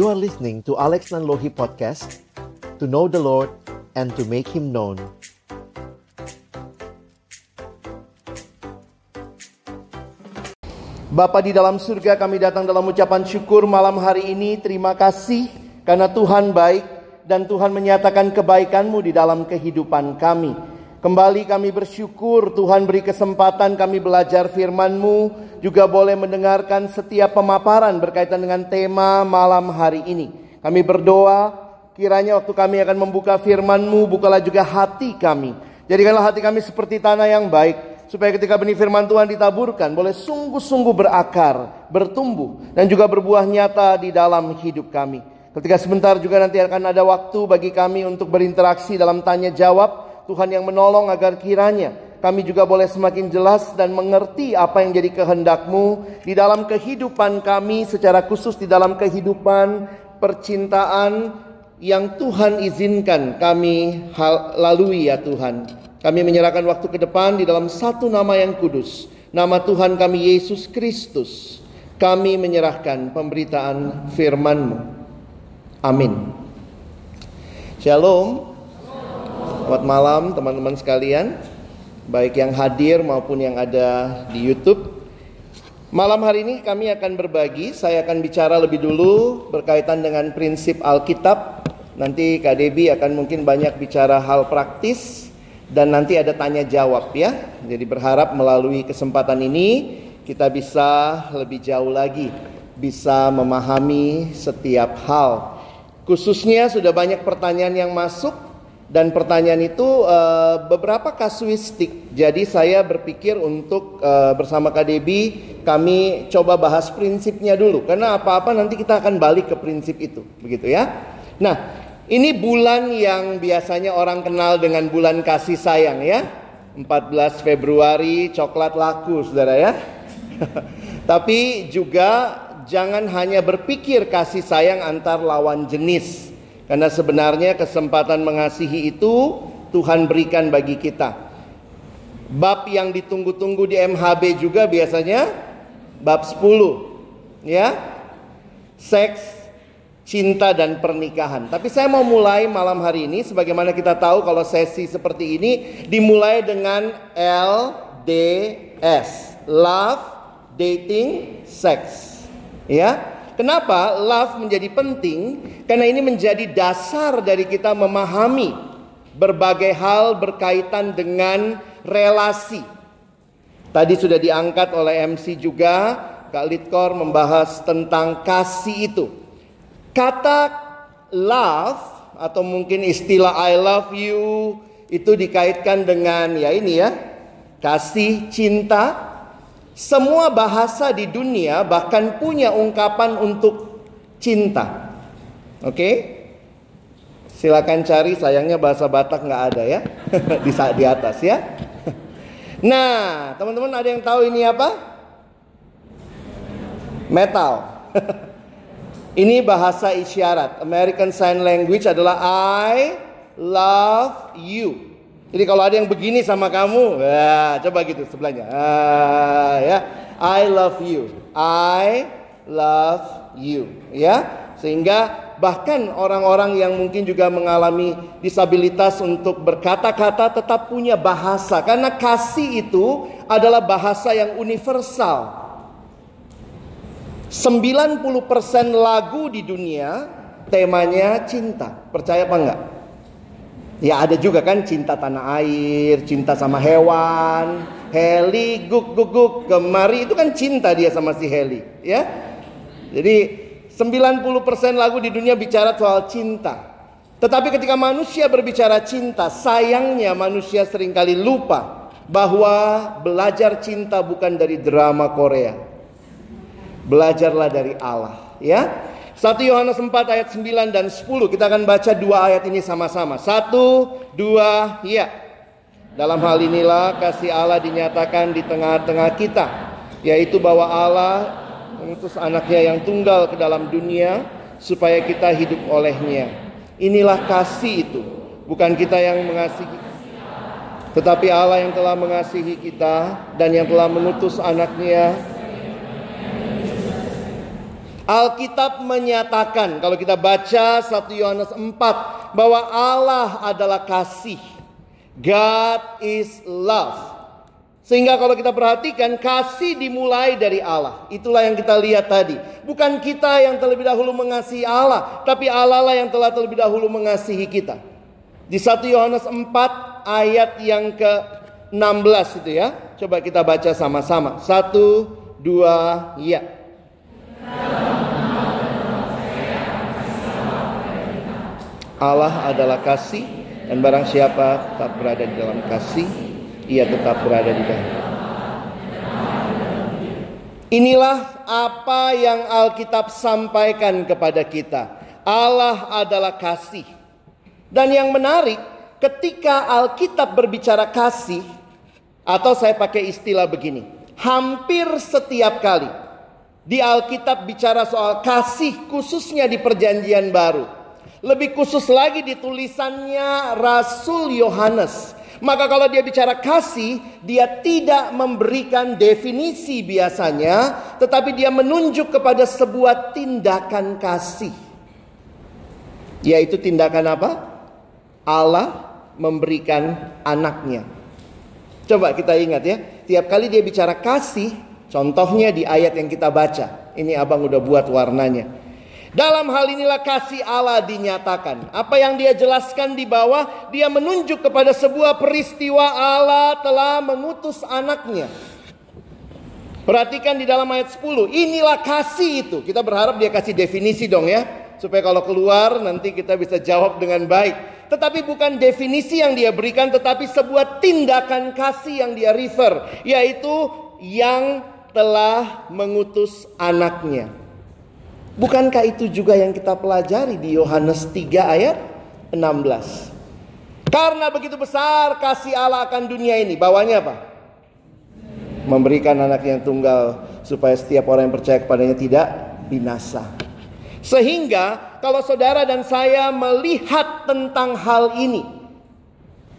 You are listening to Alex Nanlohi Podcast To know the Lord and to make Him known. Bapa di dalam surga kami datang dalam ucapan syukur malam hari ini. Terima kasih karena Tuhan baik dan Tuhan menyatakan kebaikan-Mu di dalam kehidupan kami Kembali kami bersyukur Tuhan beri kesempatan kami belajar firman-Mu, juga boleh mendengarkan setiap pemaparan berkaitan dengan tema malam hari ini. Kami berdoa kiranya waktu kami akan membuka firman-Mu, bukalah juga hati kami. Jadikanlah hati kami seperti tanah yang baik, supaya ketika benih firman Tuhan ditaburkan boleh sungguh-sungguh berakar, bertumbuh dan juga berbuah nyata di dalam hidup kami. Ketika sebentar juga nanti akan ada waktu bagi kami untuk berinteraksi dalam tanya jawab Tuhan yang menolong agar kiranya kami juga boleh semakin jelas dan mengerti apa yang jadi kehendakmu di dalam kehidupan kami secara khusus di dalam kehidupan percintaan yang Tuhan izinkan kami lalui ya Tuhan. Kami menyerahkan waktu ke depan di dalam satu nama yang kudus. Nama Tuhan kami Yesus Kristus. Kami menyerahkan pemberitaan firman-Mu. Amin. Shalom. Selamat malam teman-teman sekalian, baik yang hadir maupun yang ada di YouTube. Malam hari ini kami akan berbagi, saya akan bicara lebih dulu berkaitan dengan prinsip Alkitab. Nanti Kak Debi akan mungkin banyak bicara hal praktis dan nanti ada tanya jawab ya. Jadi berharap melalui kesempatan ini kita bisa lebih jauh lagi bisa memahami setiap hal. Khususnya sudah banyak pertanyaan yang masuk dan pertanyaan itu uh, beberapa kasuistik. Jadi saya berpikir untuk uh, bersama KDB kami coba bahas prinsipnya dulu. Karena apa-apa nanti kita akan balik ke prinsip itu, begitu ya. Nah, ini bulan yang biasanya orang kenal dengan bulan kasih sayang ya. 14 Februari coklat laku, Saudara ya. Tapi juga jangan hanya berpikir kasih sayang antar lawan jenis karena sebenarnya kesempatan mengasihi itu Tuhan berikan bagi kita. Bab yang ditunggu-tunggu di MHB juga biasanya bab 10. Ya. Seks, cinta dan pernikahan. Tapi saya mau mulai malam hari ini sebagaimana kita tahu kalau sesi seperti ini dimulai dengan LDS. Love, dating, sex. Ya. Kenapa love menjadi penting? Karena ini menjadi dasar dari kita memahami berbagai hal berkaitan dengan relasi. Tadi sudah diangkat oleh MC juga, Kak Litkor membahas tentang kasih itu. Kata love atau mungkin istilah I love you itu dikaitkan dengan ya ini ya, kasih, cinta, semua bahasa di dunia bahkan punya ungkapan untuk cinta. Oke? Okay? Silakan cari, sayangnya bahasa Batak nggak ada ya di saat di atas ya. Nah, teman-teman ada yang tahu ini apa? Metal. ini bahasa isyarat. American Sign Language adalah I love you. Jadi kalau ada yang begini sama kamu, ya, coba gitu sebelahnya. Ah, ya, I love you. I love you. Ya, sehingga bahkan orang-orang yang mungkin juga mengalami disabilitas untuk berkata-kata tetap punya bahasa karena kasih itu adalah bahasa yang universal. 90% lagu di dunia temanya cinta. Percaya apa enggak? Ya ada juga kan cinta tanah air, cinta sama hewan, Heli guk guk guk kemari itu kan cinta dia sama si Heli, ya. Jadi 90% lagu di dunia bicara soal cinta. Tetapi ketika manusia berbicara cinta, sayangnya manusia sering kali lupa bahwa belajar cinta bukan dari drama Korea. Belajarlah dari Allah, ya. 1 Yohanes 4 ayat 9 dan 10 kita akan baca dua ayat ini sama-sama. Satu, dua, ya. Dalam hal inilah kasih Allah dinyatakan di tengah-tengah kita, yaitu bahwa Allah mengutus anaknya yang tunggal ke dalam dunia supaya kita hidup olehnya. Inilah kasih itu, bukan kita yang mengasihi tetapi Allah yang telah mengasihi kita dan yang telah mengutus anaknya Alkitab menyatakan kalau kita baca 1 Yohanes 4 bahwa Allah adalah kasih. God is love. Sehingga kalau kita perhatikan kasih dimulai dari Allah. Itulah yang kita lihat tadi. Bukan kita yang terlebih dahulu mengasihi Allah, tapi Allah lah yang telah terlebih dahulu mengasihi kita. Di 1 Yohanes 4 ayat yang ke-16 itu ya. Coba kita baca sama-sama. Satu, dua, ya. Allah adalah kasih dan barang siapa tetap berada di dalam kasih, ia tetap berada di dalam. Inilah apa yang Alkitab sampaikan kepada kita. Allah adalah kasih. Dan yang menarik, ketika Alkitab berbicara kasih, atau saya pakai istilah begini, hampir setiap kali di Alkitab bicara soal kasih khususnya di perjanjian baru lebih khusus lagi di tulisannya Rasul Yohanes. Maka kalau dia bicara kasih, dia tidak memberikan definisi biasanya, tetapi dia menunjuk kepada sebuah tindakan kasih. Yaitu tindakan apa? Allah memberikan anaknya. Coba kita ingat ya, tiap kali dia bicara kasih, contohnya di ayat yang kita baca. Ini abang udah buat warnanya. Dalam hal inilah kasih Allah dinyatakan. Apa yang dia jelaskan di bawah, dia menunjuk kepada sebuah peristiwa Allah telah mengutus anaknya. Perhatikan di dalam ayat 10, inilah kasih itu. Kita berharap dia kasih definisi dong ya. Supaya kalau keluar nanti kita bisa jawab dengan baik. Tetapi bukan definisi yang dia berikan, tetapi sebuah tindakan kasih yang dia refer. Yaitu yang telah mengutus anaknya. Bukankah itu juga yang kita pelajari di Yohanes 3 ayat 16? Karena begitu besar kasih Allah akan dunia ini, bawahnya apa? Memberikan anak yang tunggal supaya setiap orang yang percaya kepadanya tidak binasa. Sehingga kalau saudara dan saya melihat tentang hal ini,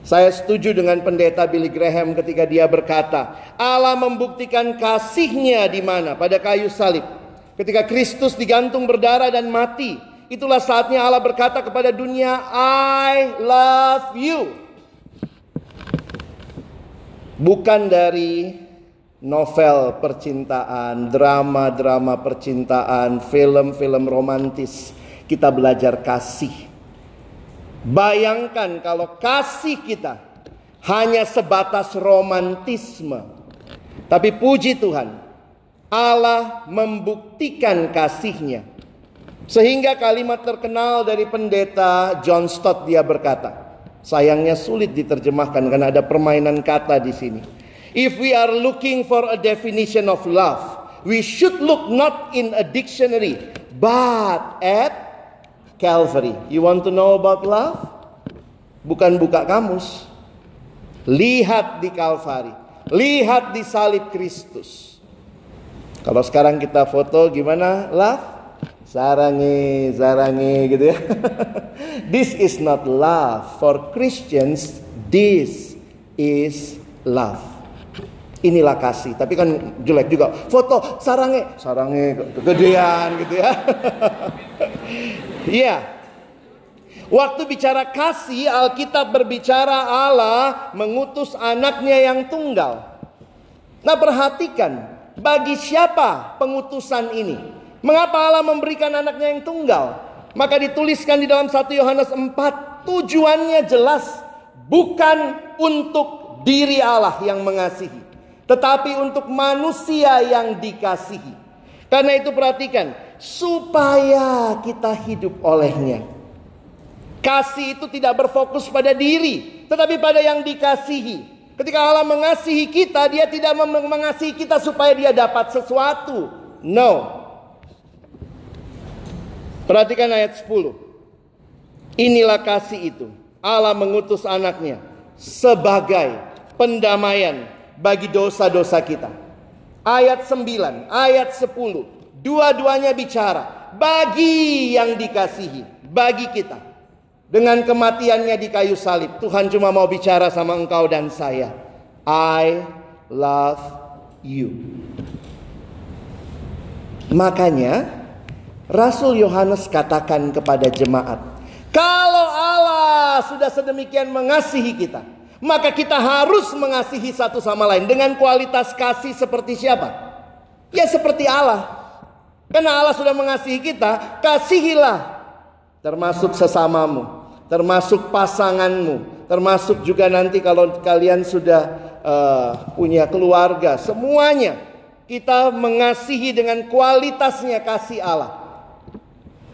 saya setuju dengan pendeta Billy Graham ketika dia berkata, Allah membuktikan kasihnya di mana? Pada kayu salib. Ketika Kristus digantung berdarah dan mati, itulah saatnya Allah berkata kepada dunia, "I love you." Bukan dari novel percintaan, drama-drama percintaan, film-film romantis. Kita belajar kasih. Bayangkan kalau kasih kita hanya sebatas romantisme. Tapi puji Tuhan, Allah membuktikan kasihnya. Sehingga kalimat terkenal dari pendeta John Stott dia berkata, sayangnya sulit diterjemahkan karena ada permainan kata di sini. If we are looking for a definition of love, we should look not in a dictionary, but at Calvary. You want to know about love? Bukan buka kamus. Lihat di Calvary. Lihat di salib Kristus. Kalau sekarang kita foto gimana? Love? Sarangi, sarangi gitu ya. this is not love. For Christians, this is love. Inilah kasih. Tapi kan jelek juga. Foto sarangi, sarangi kegedean gitu ya. Iya. Waktu bicara kasih, Alkitab berbicara Allah mengutus anaknya yang tunggal. Nah perhatikan, bagi siapa pengutusan ini? Mengapa Allah memberikan anaknya yang tunggal? Maka dituliskan di dalam 1 Yohanes 4, tujuannya jelas bukan untuk diri Allah yang mengasihi, tetapi untuk manusia yang dikasihi. Karena itu perhatikan, supaya kita hidup olehnya. Kasih itu tidak berfokus pada diri, tetapi pada yang dikasihi. Ketika Allah mengasihi kita, dia tidak mengasihi kita supaya dia dapat sesuatu. No. Perhatikan ayat 10. Inilah kasih itu. Allah mengutus anaknya sebagai pendamaian bagi dosa-dosa kita. Ayat 9, ayat 10. Dua-duanya bicara bagi yang dikasihi, bagi kita. Dengan kematiannya di kayu salib, Tuhan cuma mau bicara sama engkau dan saya. I love you. Makanya Rasul Yohanes katakan kepada jemaat, kalau Allah sudah sedemikian mengasihi kita, maka kita harus mengasihi satu sama lain dengan kualitas kasih seperti siapa? Ya seperti Allah. Karena Allah sudah mengasihi kita, kasihilah termasuk sesamamu, termasuk pasanganmu, termasuk juga nanti kalau kalian sudah uh, punya keluarga, semuanya kita mengasihi dengan kualitasnya kasih Allah.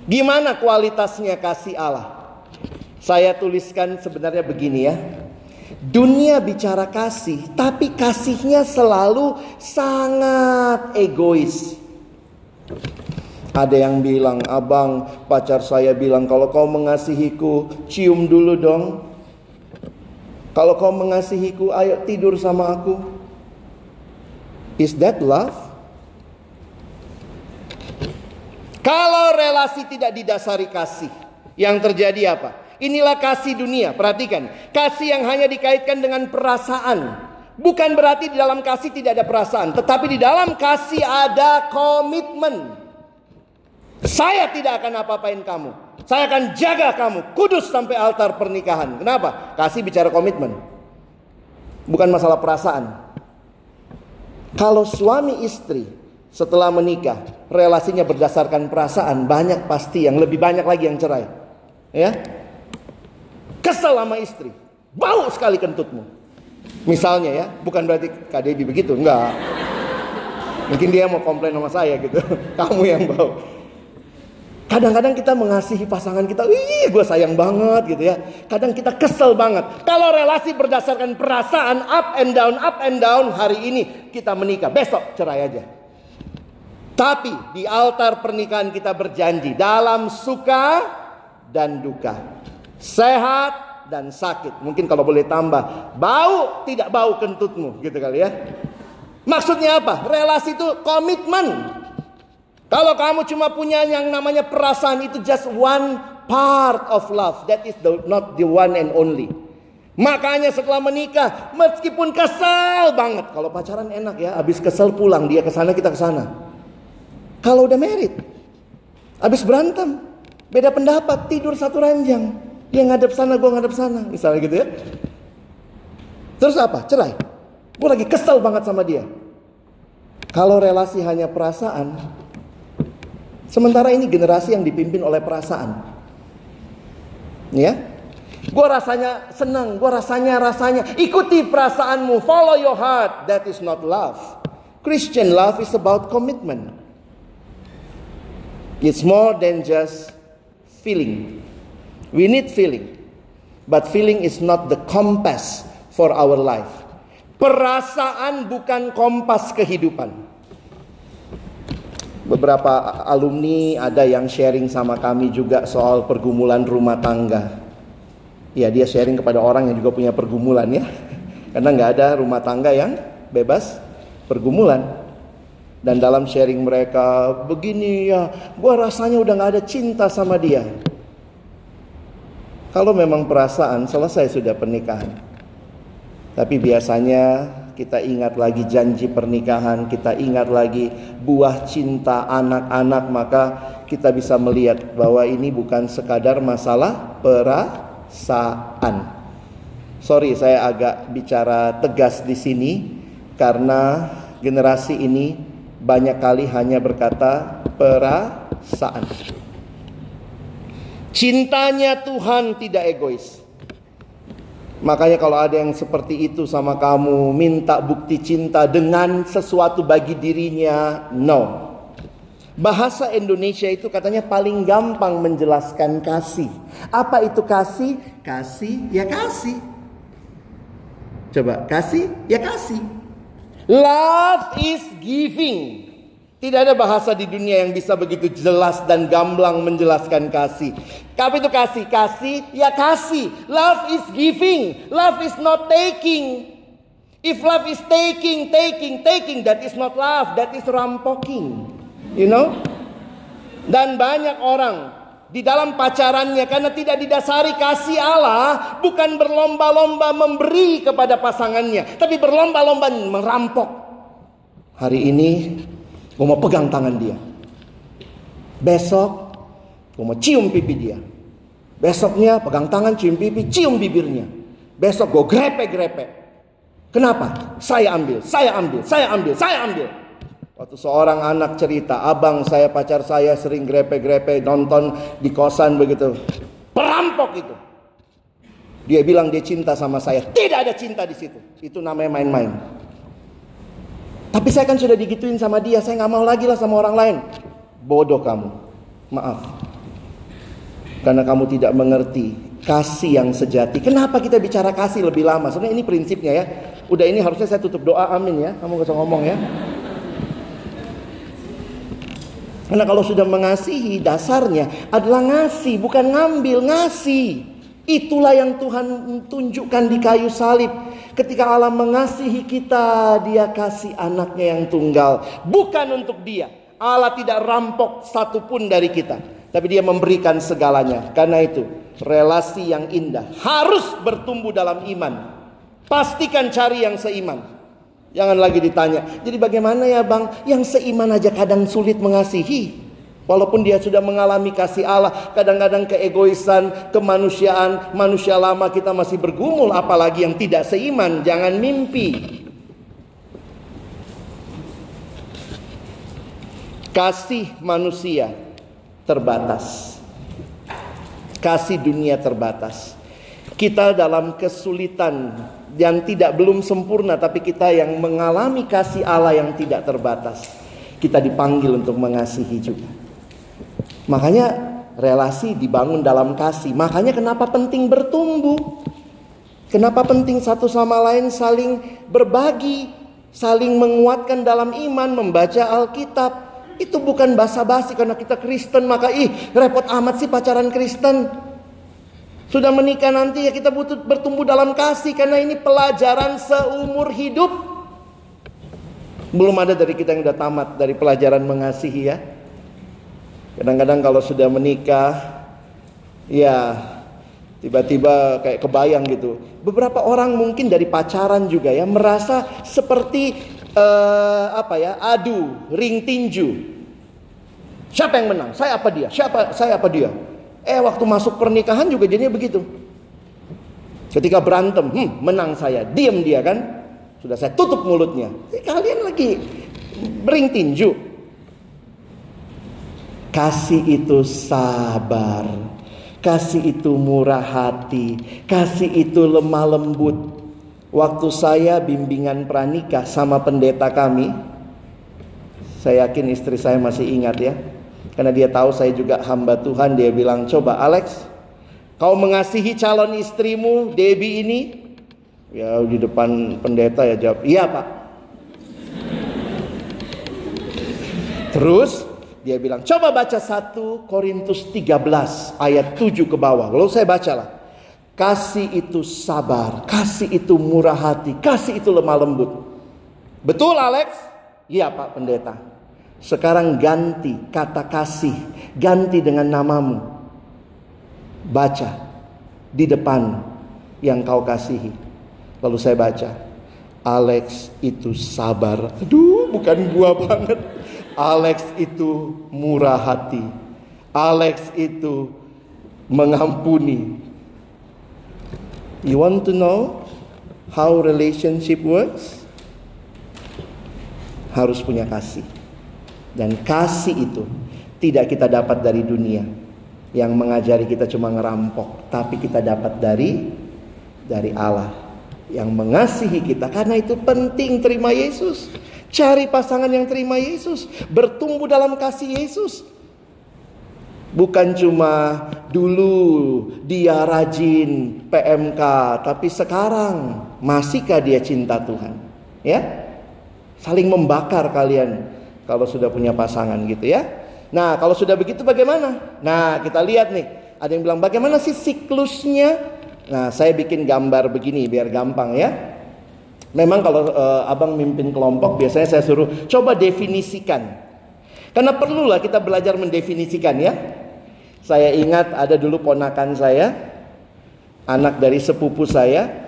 Gimana kualitasnya kasih Allah? Saya tuliskan sebenarnya begini ya. Dunia bicara kasih, tapi kasihnya selalu sangat egois. Ada yang bilang, abang pacar saya bilang kalau kau mengasihiku cium dulu dong. Kalau kau mengasihiku ayo tidur sama aku. Is that love? Kalau relasi tidak didasari kasih, yang terjadi apa? Inilah kasih dunia. Perhatikan, kasih yang hanya dikaitkan dengan perasaan. Bukan berarti di dalam kasih tidak ada perasaan, tetapi di dalam kasih ada komitmen. Saya tidak akan apa-apain kamu. Saya akan jaga kamu kudus sampai altar pernikahan. Kenapa? Kasih bicara komitmen. Bukan masalah perasaan. Kalau suami istri setelah menikah, relasinya berdasarkan perasaan, banyak pasti yang lebih banyak lagi yang cerai. Ya. Kesel sama istri, bau sekali kentutmu. Misalnya ya, bukan berarti Kak Debbie begitu, enggak. Mungkin dia mau komplain sama saya gitu. Kamu yang bau. Kadang-kadang kita mengasihi pasangan kita, wih gue sayang banget gitu ya. Kadang kita kesel banget. Kalau relasi berdasarkan perasaan up and down, up and down, hari ini kita menikah, besok cerai aja. Tapi di altar pernikahan kita berjanji dalam suka dan duka. Sehat dan sakit. Mungkin kalau boleh tambah, bau tidak bau kentutmu gitu kali ya. Maksudnya apa? Relasi itu komitmen. Kalau kamu cuma punya yang namanya perasaan itu just one part of love. That is the, not the one and only. Makanya setelah menikah, meskipun kesal banget, kalau pacaran enak ya, habis kesel pulang dia ke sana kita ke sana. Kalau udah merit, habis berantem, beda pendapat, tidur satu ranjang. Dia ngadep sana, gue ngadep sana, misalnya gitu ya. Terus apa? Cerai. Gue lagi kesel banget sama dia. Kalau relasi hanya perasaan, sementara ini generasi yang dipimpin oleh perasaan. Ya, gue rasanya senang, gue rasanya rasanya ikuti perasaanmu, follow your heart. That is not love. Christian love is about commitment. It's more than just feeling. We need feeling. But feeling is not the compass for our life. Perasaan bukan kompas kehidupan. Beberapa alumni ada yang sharing sama kami juga soal pergumulan rumah tangga. Ya dia sharing kepada orang yang juga punya pergumulan ya. Karena nggak ada rumah tangga yang bebas pergumulan. Dan dalam sharing mereka begini ya, gue rasanya udah gak ada cinta sama dia. Kalau memang perasaan selesai sudah pernikahan. Tapi biasanya kita ingat lagi janji pernikahan, kita ingat lagi buah cinta anak-anak, maka kita bisa melihat bahwa ini bukan sekadar masalah perasaan. Sorry, saya agak bicara tegas di sini karena generasi ini banyak kali hanya berkata perasaan. Cintanya Tuhan tidak egois. Makanya kalau ada yang seperti itu sama kamu, minta bukti cinta dengan sesuatu bagi dirinya, no. Bahasa Indonesia itu katanya paling gampang menjelaskan kasih. Apa itu kasih? Kasih ya kasih. Coba kasih ya kasih. Love is giving. Tidak ada bahasa di dunia yang bisa begitu jelas dan gamblang menjelaskan kasih. Apa itu kasih? Kasih, ya kasih. Love is giving. Love is not taking. If love is taking, taking, taking, that is not love. That is rampoking. You know? Dan banyak orang di dalam pacarannya karena tidak didasari kasih Allah bukan berlomba-lomba memberi kepada pasangannya tapi berlomba-lomba merampok hari ini gue mau pegang tangan dia Besok mau cium pipi dia. Besoknya pegang tangan cium pipi, cium bibirnya. Besok gue grepe-grepe. Kenapa? Saya ambil, saya ambil, saya ambil, saya ambil. Waktu seorang anak cerita, abang saya, pacar saya sering grepe-grepe nonton di kosan begitu. Perampok itu. Dia bilang dia cinta sama saya. Tidak ada cinta di situ. Itu namanya main-main. Tapi saya kan sudah digituin sama dia. Saya nggak mau lagi lah sama orang lain. Bodoh kamu. Maaf. Karena kamu tidak mengerti kasih yang sejati. Kenapa kita bicara kasih lebih lama? Sebenarnya ini prinsipnya ya. Udah ini harusnya saya tutup doa amin ya. Kamu gak usah ngomong ya. Karena kalau sudah mengasihi dasarnya adalah ngasih bukan ngambil ngasih. Itulah yang Tuhan tunjukkan di kayu salib. Ketika Allah mengasihi kita, dia kasih anaknya yang tunggal. Bukan untuk dia. Allah tidak rampok satupun dari kita. Tapi dia memberikan segalanya. Karena itu, relasi yang indah harus bertumbuh dalam iman. Pastikan cari yang seiman. Jangan lagi ditanya, jadi bagaimana ya bang? Yang seiman aja kadang sulit mengasihi. Walaupun dia sudah mengalami kasih Allah, kadang-kadang keegoisan, kemanusiaan, manusia lama kita masih bergumul, apalagi yang tidak seiman, jangan mimpi. Kasih manusia terbatas. Kasih dunia terbatas. Kita dalam kesulitan yang tidak belum sempurna tapi kita yang mengalami kasih Allah yang tidak terbatas. Kita dipanggil untuk mengasihi juga. Makanya relasi dibangun dalam kasih. Makanya kenapa penting bertumbuh? Kenapa penting satu sama lain saling berbagi, saling menguatkan dalam iman, membaca Alkitab. Itu bukan basa-basi karena kita Kristen maka ih repot amat sih pacaran Kristen. Sudah menikah nanti ya kita butuh bertumbuh dalam kasih karena ini pelajaran seumur hidup. Belum ada dari kita yang udah tamat dari pelajaran mengasihi ya. Kadang-kadang kalau sudah menikah, ya tiba-tiba kayak kebayang gitu. Beberapa orang mungkin dari pacaran juga ya merasa seperti uh, apa ya adu ring tinju. Siapa yang menang? Saya apa dia? Siapa saya apa dia? Eh waktu masuk pernikahan juga jadinya begitu. Ketika berantem, hmm, menang saya, diam dia kan? Sudah saya tutup mulutnya. Eh, kalian lagi ring tinju. Kasih itu sabar. Kasih itu murah hati. Kasih itu lemah lembut. Waktu saya bimbingan pranikah sama pendeta kami. Saya yakin istri saya masih ingat ya. Karena dia tahu saya juga hamba Tuhan. Dia bilang, coba Alex. Kau mengasihi calon istrimu Debbie ini? Ya di depan pendeta ya jawab, iya pak. Terus dia bilang, coba baca 1 Korintus 13 ayat 7 ke bawah. Lalu saya bacalah. Kasih itu sabar, kasih itu murah hati, kasih itu lemah lembut. Betul Alex? Iya Pak Pendeta. Sekarang ganti kata kasih, ganti dengan namamu. Baca di depan yang kau kasihi. Lalu saya baca, Alex itu sabar. Aduh, bukan gua banget. Alex itu murah hati. Alex itu mengampuni. You want to know how relationship works? Harus punya kasih. Dan kasih itu tidak kita dapat dari dunia. Yang mengajari kita cuma ngerampok, tapi kita dapat dari dari Allah yang mengasihi kita. Karena itu penting terima Yesus. Cari pasangan yang terima Yesus, bertumbuh dalam kasih Yesus. Bukan cuma dulu dia rajin PMK, tapi sekarang masihkah dia cinta Tuhan? Ya, saling membakar kalian kalau sudah punya pasangan gitu ya. Nah, kalau sudah begitu bagaimana? Nah, kita lihat nih. Ada yang bilang bagaimana sih siklusnya? Nah, saya bikin gambar begini biar gampang ya. Memang kalau uh, abang mimpin kelompok biasanya saya suruh coba definisikan. Karena perlulah kita belajar mendefinisikan ya. Saya ingat ada dulu ponakan saya, anak dari sepupu saya,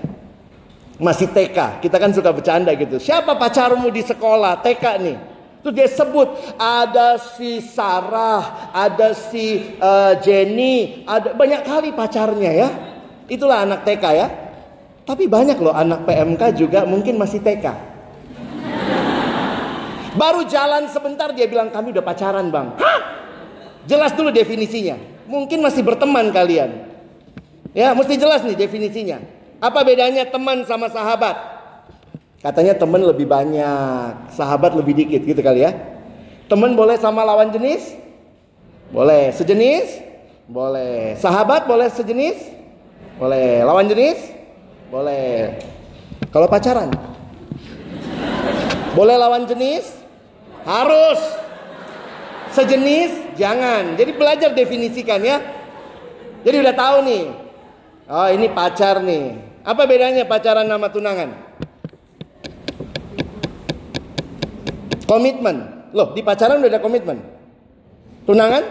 masih TK. Kita kan suka bercanda gitu. Siapa pacarmu di sekolah TK nih? Terus dia sebut ada si Sarah, ada si uh, Jenny, ada banyak kali pacarnya ya. Itulah anak TK ya. Tapi banyak loh anak PMK juga mungkin masih TK. Baru jalan sebentar dia bilang kami udah pacaran bang. Hah? Jelas dulu definisinya. Mungkin masih berteman kalian. Ya mesti jelas nih definisinya. Apa bedanya teman sama sahabat? Katanya teman lebih banyak, sahabat lebih dikit gitu kali ya. Teman boleh sama lawan jenis? Boleh. Sejenis? Boleh. Sahabat boleh sejenis? Boleh. Lawan jenis? Boleh. Kalau pacaran? Boleh lawan jenis? Harus. Sejenis? Jangan. Jadi belajar definisikan ya. Jadi udah tahu nih. Oh ini pacar nih. Apa bedanya pacaran sama tunangan? Komitmen. Loh, di pacaran udah ada komitmen. Tunangan?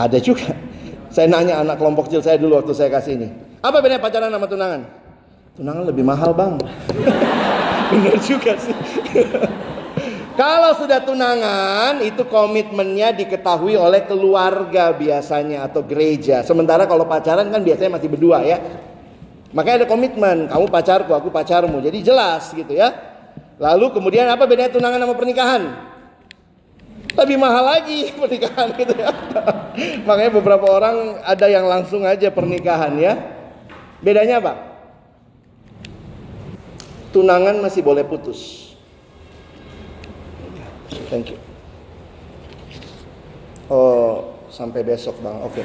Ada juga. Saya nanya anak kelompok kecil saya dulu waktu saya kasih ini. Apa bedanya pacaran sama tunangan? Tunangan lebih mahal, Bang. Benar juga sih. Kalau sudah tunangan, itu komitmennya diketahui oleh keluarga biasanya atau gereja. Sementara kalau pacaran kan biasanya masih berdua ya. Makanya ada komitmen, kamu pacarku, aku pacarmu. Jadi jelas gitu ya. Lalu kemudian apa bedanya tunangan sama pernikahan? Lebih mahal lagi pernikahan gitu ya. Makanya beberapa orang ada yang langsung aja pernikahan ya. Bedanya apa? Tunangan masih boleh putus. Thank you. Oh, sampai besok bang. Oke. Okay.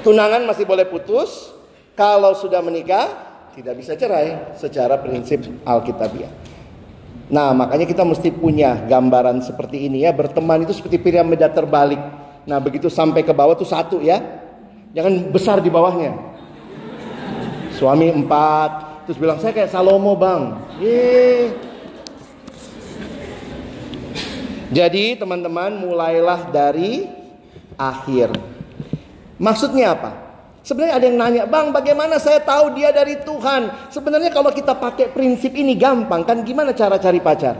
Tunangan masih boleh putus. Kalau sudah menikah, tidak bisa cerai secara prinsip Alkitabiah. Nah, makanya kita mesti punya gambaran seperti ini ya. Berteman itu seperti piramida terbalik. Nah, begitu sampai ke bawah tuh satu ya. Jangan besar di bawahnya. Suami empat, terus bilang saya kayak Salomo bang. Yeay. Jadi teman-teman mulailah dari akhir. Maksudnya apa? Sebenarnya ada yang nanya, Bang bagaimana saya tahu dia dari Tuhan? Sebenarnya kalau kita pakai prinsip ini gampang kan gimana cara cari pacar?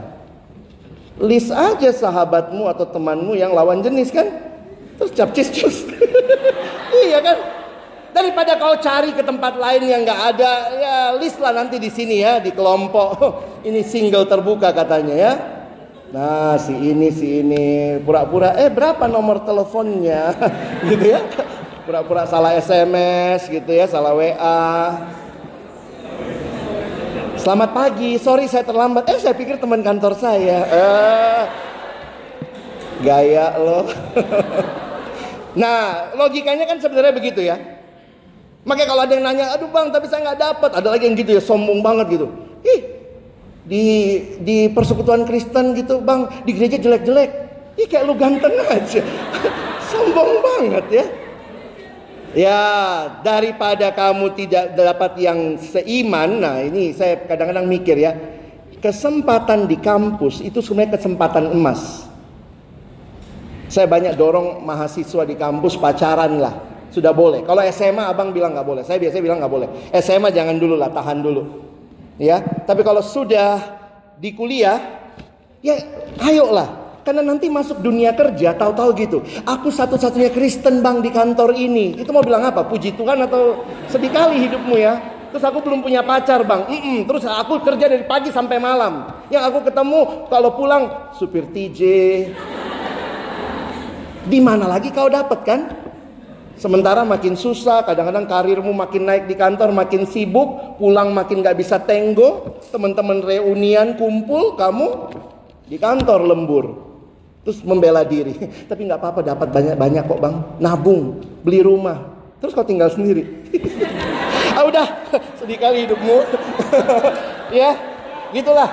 List aja sahabatmu atau temanmu yang lawan jenis kan? Terus capcis cus. iya kan? Daripada kau cari ke tempat lain yang nggak ada, ya list lah nanti di sini ya di kelompok. ini single terbuka katanya ya. Nah si ini si ini pura-pura eh berapa nomor teleponnya gitu ya pura-pura salah SMS gitu ya, salah WA. Selamat pagi, sorry saya terlambat. Eh saya pikir teman kantor saya. Eh, gaya lo. nah logikanya kan sebenarnya begitu ya. Makanya kalau ada yang nanya, aduh bang tapi saya nggak dapat. Ada lagi yang gitu ya, sombong banget gitu. Ih, di di persekutuan Kristen gitu bang, di gereja jelek-jelek. Ih kayak lu ganteng aja. sombong banget ya. Ya, daripada kamu tidak dapat yang seiman, nah ini saya kadang-kadang mikir ya, kesempatan di kampus itu sebenarnya kesempatan emas. Saya banyak dorong mahasiswa di kampus pacaran lah, sudah boleh. Kalau SMA abang bilang nggak boleh, saya biasanya bilang nggak boleh. SMA jangan dulu lah, tahan dulu. Ya, tapi kalau sudah di kuliah, ya ayolah karena nanti masuk dunia kerja tahu-tahu gitu. Aku satu-satunya Kristen bang di kantor ini. Itu mau bilang apa? Puji Tuhan atau sedih kali hidupmu ya? Terus aku belum punya pacar bang. Mm -mm. Terus aku kerja dari pagi sampai malam. Yang aku ketemu kalau pulang supir TJ. Di mana lagi kau dapat kan? Sementara makin susah, kadang-kadang karirmu makin naik di kantor, makin sibuk, pulang makin gak bisa tenggo, teman-teman reunian kumpul, kamu di kantor lembur. Terus membela diri. Tapi nggak apa-apa dapat banyak-banyak kok bang. Nabung, beli rumah. Terus kau tinggal sendiri. ah udah, sedih kali hidupmu. ya, gitulah.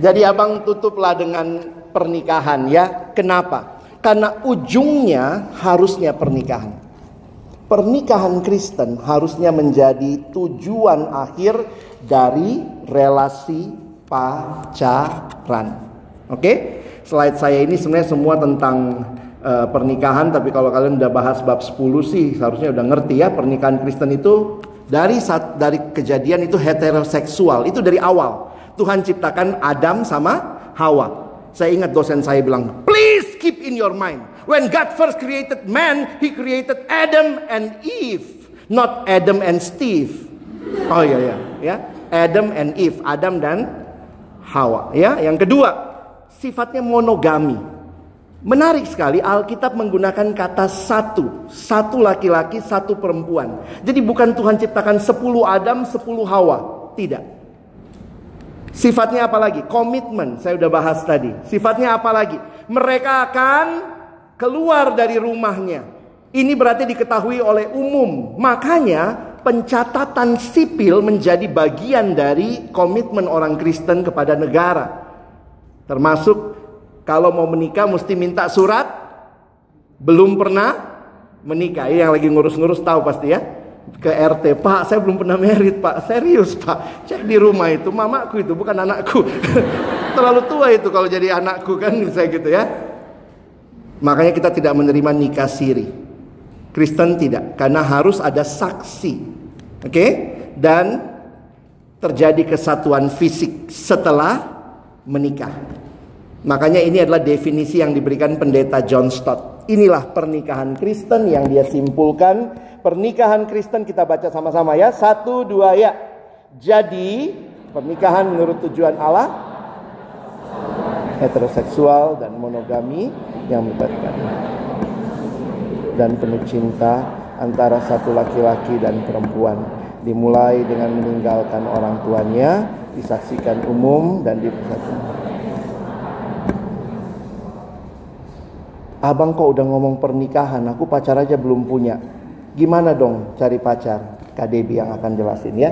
Jadi abang tutuplah dengan pernikahan ya. Kenapa? Karena ujungnya harusnya pernikahan. Pernikahan Kristen harusnya menjadi tujuan akhir dari relasi pacaran. Oke, slide saya ini sebenarnya semua tentang uh, pernikahan, tapi kalau kalian udah bahas bab 10 sih seharusnya udah ngerti ya pernikahan Kristen itu Dari saat dari kejadian itu heteroseksual, itu dari awal. Tuhan ciptakan Adam sama Hawa. Saya ingat dosen saya bilang, please keep in your mind. When God first created man, He created Adam and Eve, not Adam and Steve. Oh iya ya, ya. Adam and Eve, Adam dan Hawa. Ya, yang kedua, sifatnya monogami. Menarik sekali Alkitab menggunakan kata satu. Satu laki-laki, satu perempuan. Jadi bukan Tuhan ciptakan sepuluh Adam, sepuluh Hawa. Tidak. Sifatnya apa lagi? Komitmen, saya udah bahas tadi. Sifatnya apa lagi? Mereka akan keluar dari rumahnya. Ini berarti diketahui oleh umum. Makanya pencatatan sipil menjadi bagian dari komitmen orang Kristen kepada negara. Termasuk kalau mau menikah mesti minta surat. Belum pernah menikah. Yang lagi ngurus-ngurus tahu pasti ya. Ke RT, Pak saya belum pernah merit Pak. Serius Pak. Cek di rumah itu, mamaku itu bukan anakku. Terlalu tua itu kalau jadi anakku kan saya gitu ya. Makanya kita tidak menerima nikah siri. Kristen tidak, karena harus ada saksi. Oke? Okay? Dan terjadi kesatuan fisik setelah menikah. Makanya ini adalah definisi yang diberikan pendeta John Stott. Inilah pernikahan Kristen yang dia simpulkan. Pernikahan Kristen kita baca sama-sama ya. Satu, dua, ya. Jadi pernikahan menurut tujuan Allah heteroseksual dan monogami yang melibatkan dan penuh cinta antara satu laki-laki dan perempuan dimulai dengan meninggalkan orang tuanya disaksikan umum dan dipersatukan Abang kok udah ngomong pernikahan, aku pacar aja belum punya. Gimana dong cari pacar? KDB yang akan jelasin ya.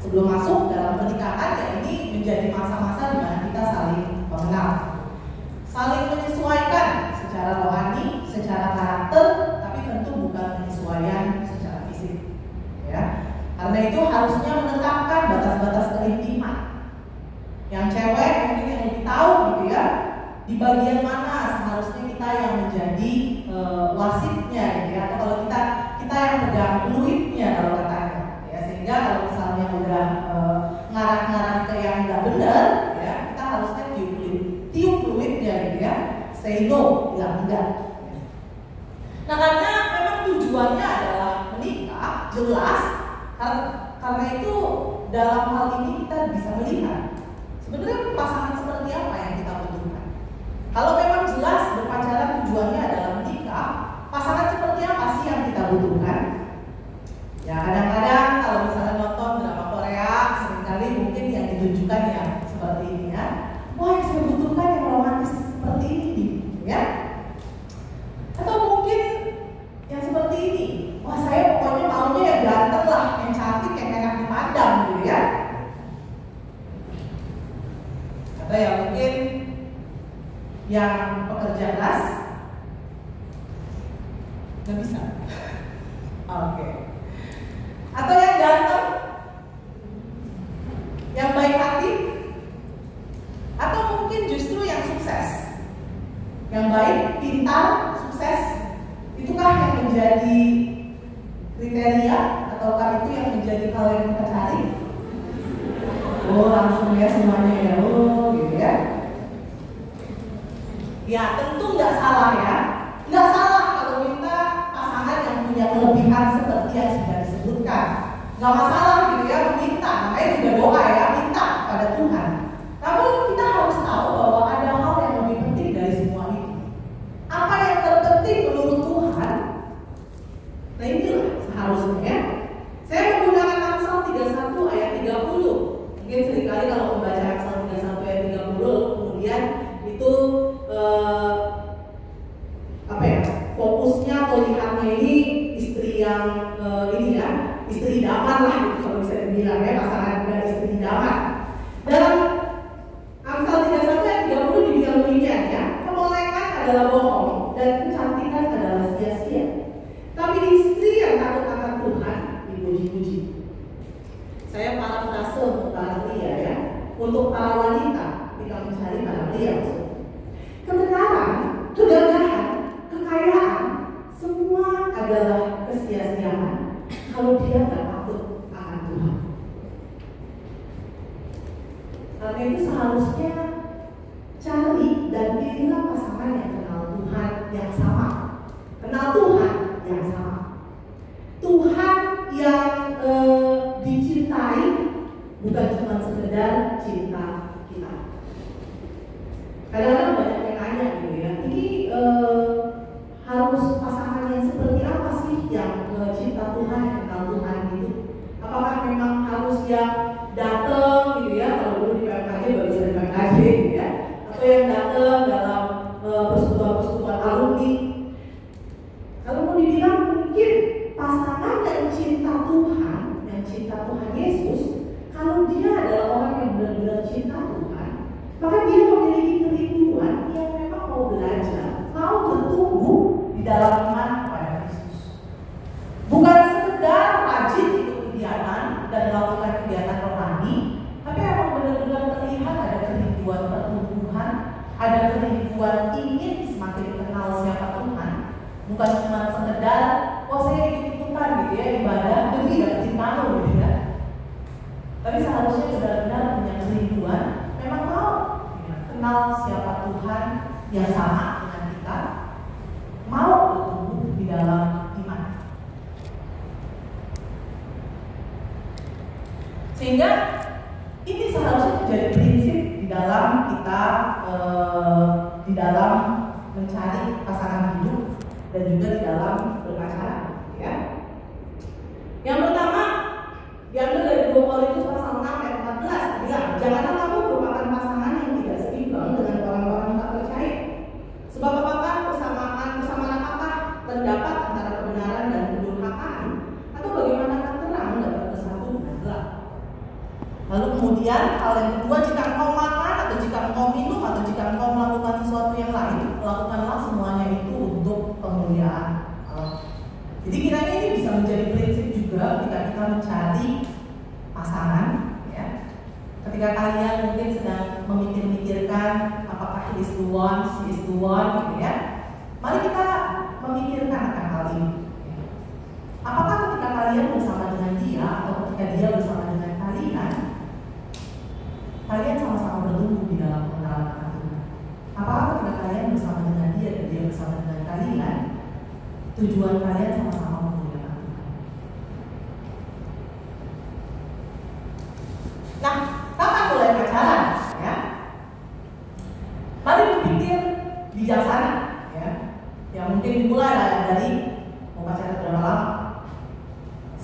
sebelum masuk dalam pernikahan ya ini menjadi masa-masa di mana kita saling mengenal. Saling menyesuaikan secara rohani secara karakter tapi tentu bukan penyesuaian secara fisik ya. Karena itu harusnya menetapkan batas-batas keintiman. Yang cewek mungkin yang lebih tahu gitu ya di bagian mana seharusnya kita yang menjadi e, wasitnya gitu ya. Atau kalau kita kita yang jelas karena, itu dalam hal ini kita bisa melihat. Sebenarnya pasangan seperti apa yang kita butuhkan? Kalau memang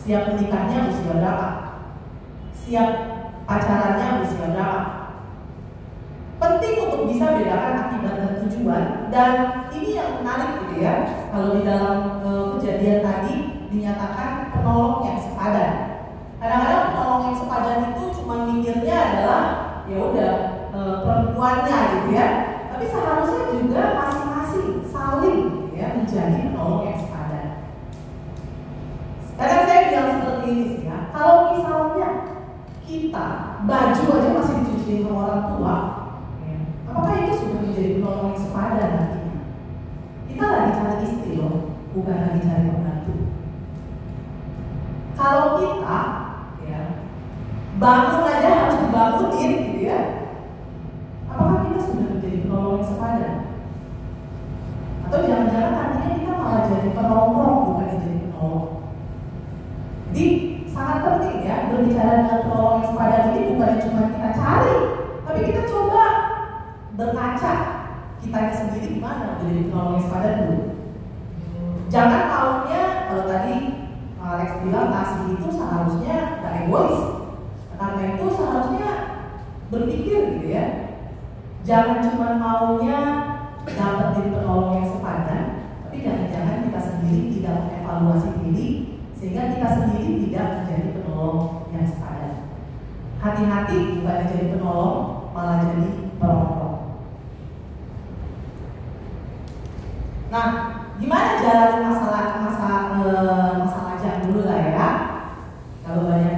siap menikahnya harus berapa, siap acaranya harus berapa. Penting untuk bisa bedakan akibat dan tujuan dan ini yang menarik gitu ya. Kalau di dalam e, kejadian tadi dinyatakan penolong yang sepadan. Kadang-kadang penolong yang sepadan itu cuma mikirnya adalah ya udah e, perempuannya gitu ya. Tapi seharusnya juga masing-masing saling gitu ya menjadi penolong yang definisinya kalau misalnya kita baju aja masih dicuci sama orang tua apakah itu sudah menjadi penolong yang sepadan nantinya? Kita lagi cari istri loh bukan lagi cari pembantu. Kalau kita ya bangun aja harus dibangunin gitu ya apakah kita sudah menjadi penolong yang sepadan atau jangan-jangan nantinya kita malah jadi penolong? berbicara dengan penolong sepadan ini bukan cuma kita cari, tapi kita coba berkaca kita sendiri di mana jadi penolong sepadan dulu. Jangan tahunya kalau tadi Alex bilang kasih itu seharusnya gak egois, karena itu seharusnya berpikir gitu ya. Jangan cuma maunya dapat jadi penolong yang sepadan, tapi jangan-jangan kita sendiri tidak mengevaluasi diri sehingga kita sendiri tidak menjadi penolong yang sepadan. Hati-hati bukan jadi penolong, malah jadi perokok. Nah, gimana jalan masalah masalah eh, masalah jam dulu lah ya? Kalau banyak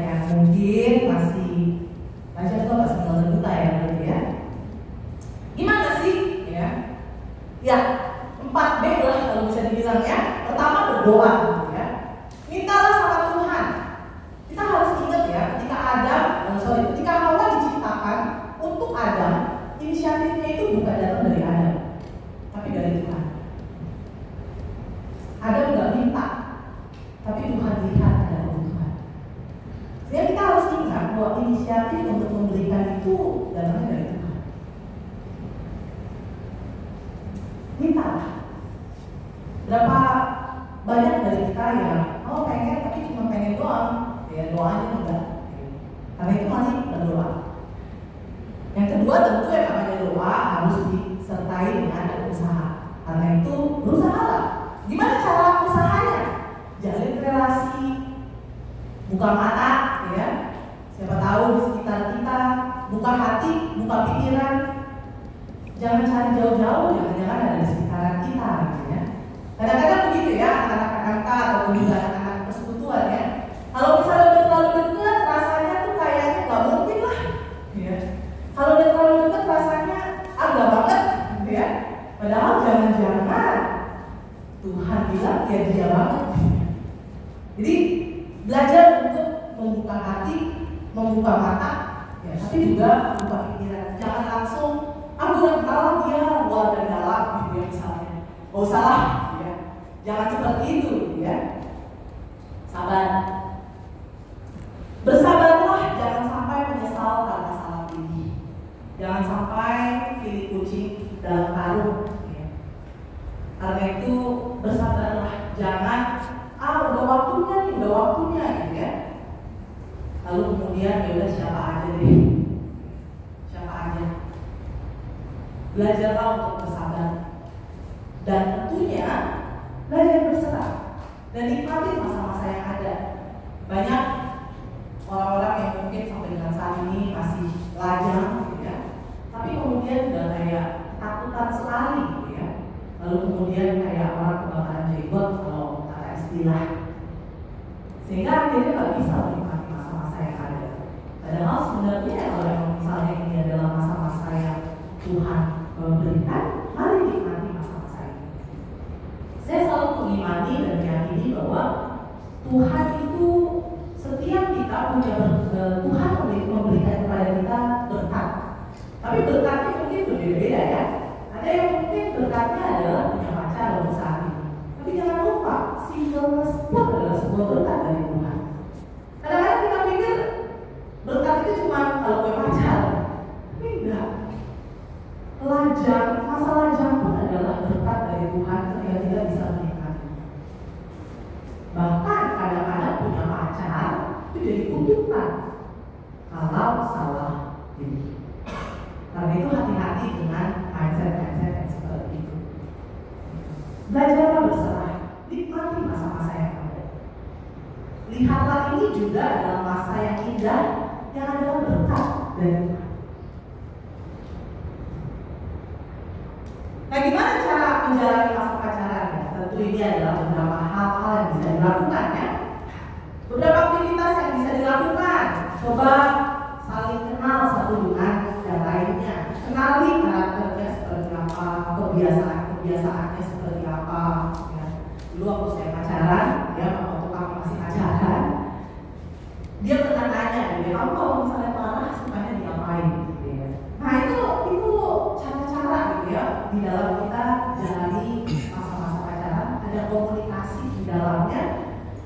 ada komunikasi di dalamnya.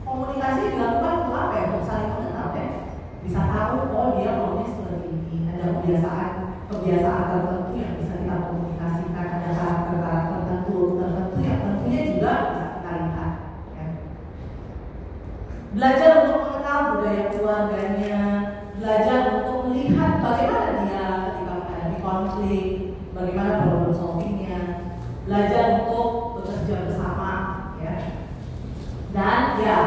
Komunikasi dilakukan untuk apa ya? Untuk saling mengenal ya. Bisa tahu oh dia maunya seperti ini. Ada kebiasaan kebiasaan tertentu yang bisa kita komunikasikan. Ada karakter-karakter tertentu tertentu yang tentunya juga bisa kita lihat. Ya. Belajar untuk mengenal budaya keluarganya, belajar untuk melihat bagaimana dia ketika menghadapi konflik, bagaimana problem solvingnya, belajar untuk bekerja bersama, ya. Dan ya,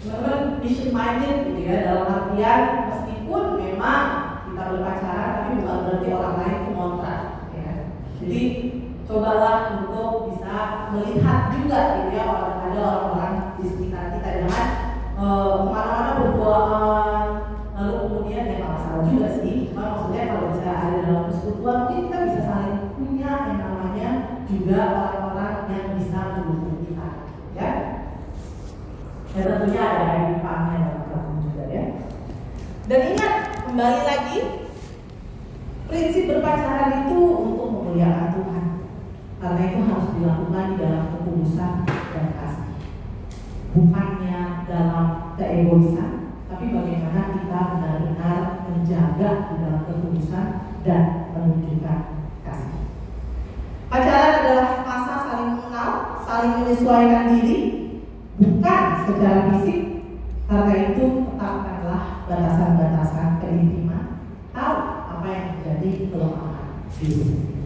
teman-teman mission minded gitu ya dalam artian meskipun memang kita berpacaran tapi bukan berarti orang lain itu kontrak, ya. Jadi cobalah untuk bisa melihat juga gitu ya orang ada orang-orang di sekitar kita jangan eh, ke mana-mana berduaan lalu kemudian ya nggak masalah juga sih cuma maksudnya kalau bisa ada dalam persekutuan mungkin kita bisa saling punya yang namanya juga orang-orang yang bisa mendukung kita ya dan tentunya ada kehidupannya dalam pelaku juga ya. Dan ingat kembali lagi prinsip berpacaran itu untuk memuliakan Tuhan. Karena itu harus dilakukan di dalam ketulusan dan kasih. Bukannya dalam keegoisan tapi bagaimana kita benar-benar menjaga di dalam ketulusan dan menunjukkan kasih. Pacaran adalah masa saling mengenal saling menyesuaikan diri bukan secara fisik karena itu tetapkanlah batasan-batasan keintiman tahu apa yang menjadi kelemahan diri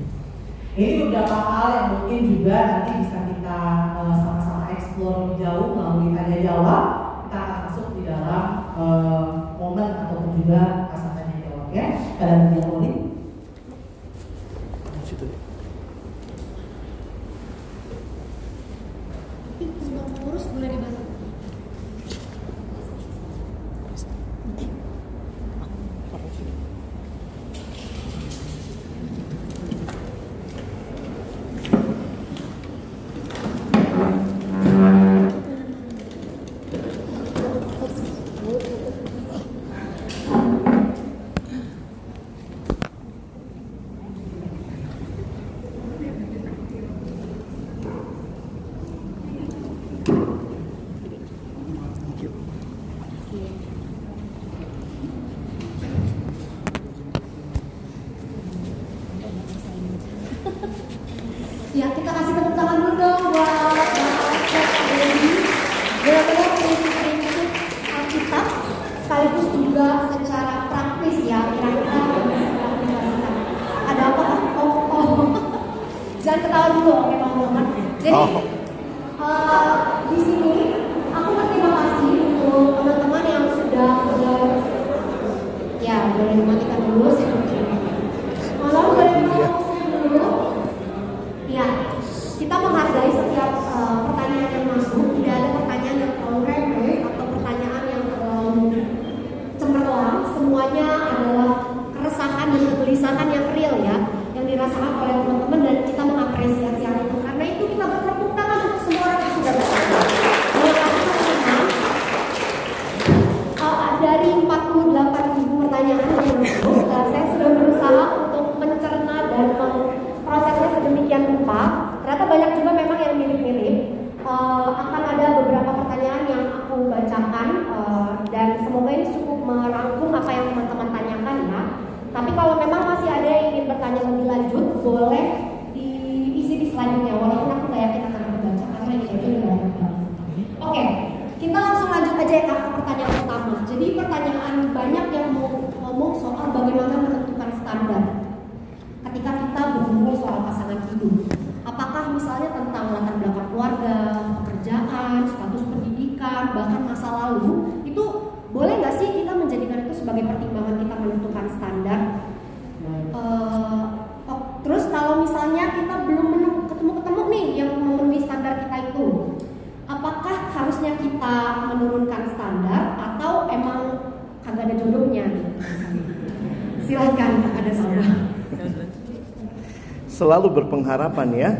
ini beberapa hal yang mungkin juga nanti bisa kita uh, sama-sama eksplor lebih jauh melalui tanya jawab. Kita akan masuk di dalam uh, momen ataupun juga masa tanya jawab ya. Tidak boleh. Sebelum ngurus boleh dibantu. Ya, kita kasih tepuk tangan dulu dong buat Bapak Dewi. Benar-benar prinsip-prinsip Alkitab sekaligus juga secara praktis ya kira-kira yang bisa kita aplikasikan. Ada apa? Oh, oh. Jangan dulu, oke teman-teman. Jadi Oh. eh, di sini aku berterima kasih untuk teman-teman yang sudah ya boleh dimatikan dulu saya Malam boleh dimatikan dulu. Ya, kita menghargai setiap eh, pertanyaan yang masuk. Tidak ada pertanyaan yang terlalu remeh atau pertanyaan yang terlalu cemerlang. Semuanya adalah keresahan dan kegelisahan yang real ya, yang dirasakan oleh teman-teman dan kita mengapresiasi hal itu. Karena itu kita bertepuk tangan untuk semua orang yang sudah bertanya. Terima kasih teman-teman. Uh, dari 48 ribu pertanyaan yang masuk, uh, saya sudah berusaha ngomongin soal pasangan hidup. Apakah misalnya tentang latar belakang keluarga, pekerjaan, status pendidikan, bahkan masa lalu, itu boleh nggak sih kita menjadikan itu sebagai pertimbangan kita menentukan standar? Uh, oh, terus kalau misalnya kita belum ketemu-ketemu nih yang memenuhi standar kita itu, apakah harusnya kita menurunkan standar atau emang kagak ada jodohnya? Silahkan ada sama. Selalu berpengharapan ya.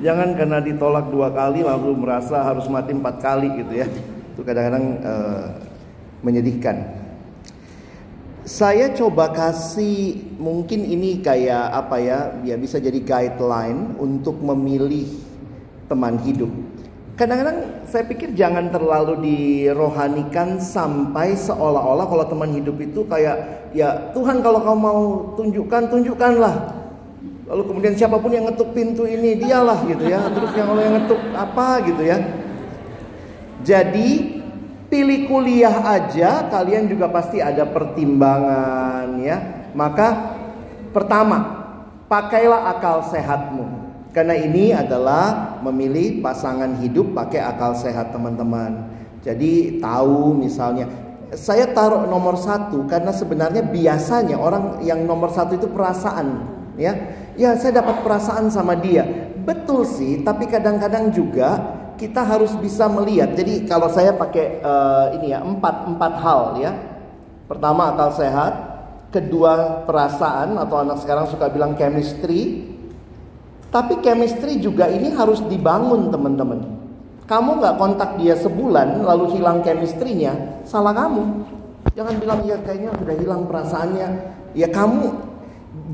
Jangan karena ditolak dua kali lalu merasa harus mati empat kali gitu ya. Itu kadang-kadang uh, menyedihkan. Saya coba kasih mungkin ini kayak apa ya, ya bisa jadi guideline untuk memilih teman hidup. Kadang-kadang saya pikir jangan terlalu dirohanikan sampai seolah-olah kalau teman hidup itu kayak ya Tuhan kalau kau mau tunjukkan tunjukkanlah. Lalu kemudian siapa pun yang ngetuk pintu ini dialah gitu ya. Terus yang kalau yang ngetuk apa gitu ya. Jadi pilih kuliah aja kalian juga pasti ada pertimbangan ya. Maka pertama, pakailah akal sehatmu. Karena ini adalah memilih pasangan hidup pakai akal sehat teman-teman. Jadi tahu misalnya saya taruh nomor satu karena sebenarnya biasanya orang yang nomor satu itu perasaan ya ya saya dapat perasaan sama dia betul sih tapi kadang-kadang juga kita harus bisa melihat jadi kalau saya pakai uh, ini ya empat empat hal ya pertama akal sehat kedua perasaan atau anak sekarang suka bilang chemistry tapi chemistry juga ini harus dibangun teman-teman. Kamu nggak kontak dia sebulan lalu hilang chemistry-nya, salah kamu. Jangan bilang ya kayaknya sudah hilang perasaannya. Ya kamu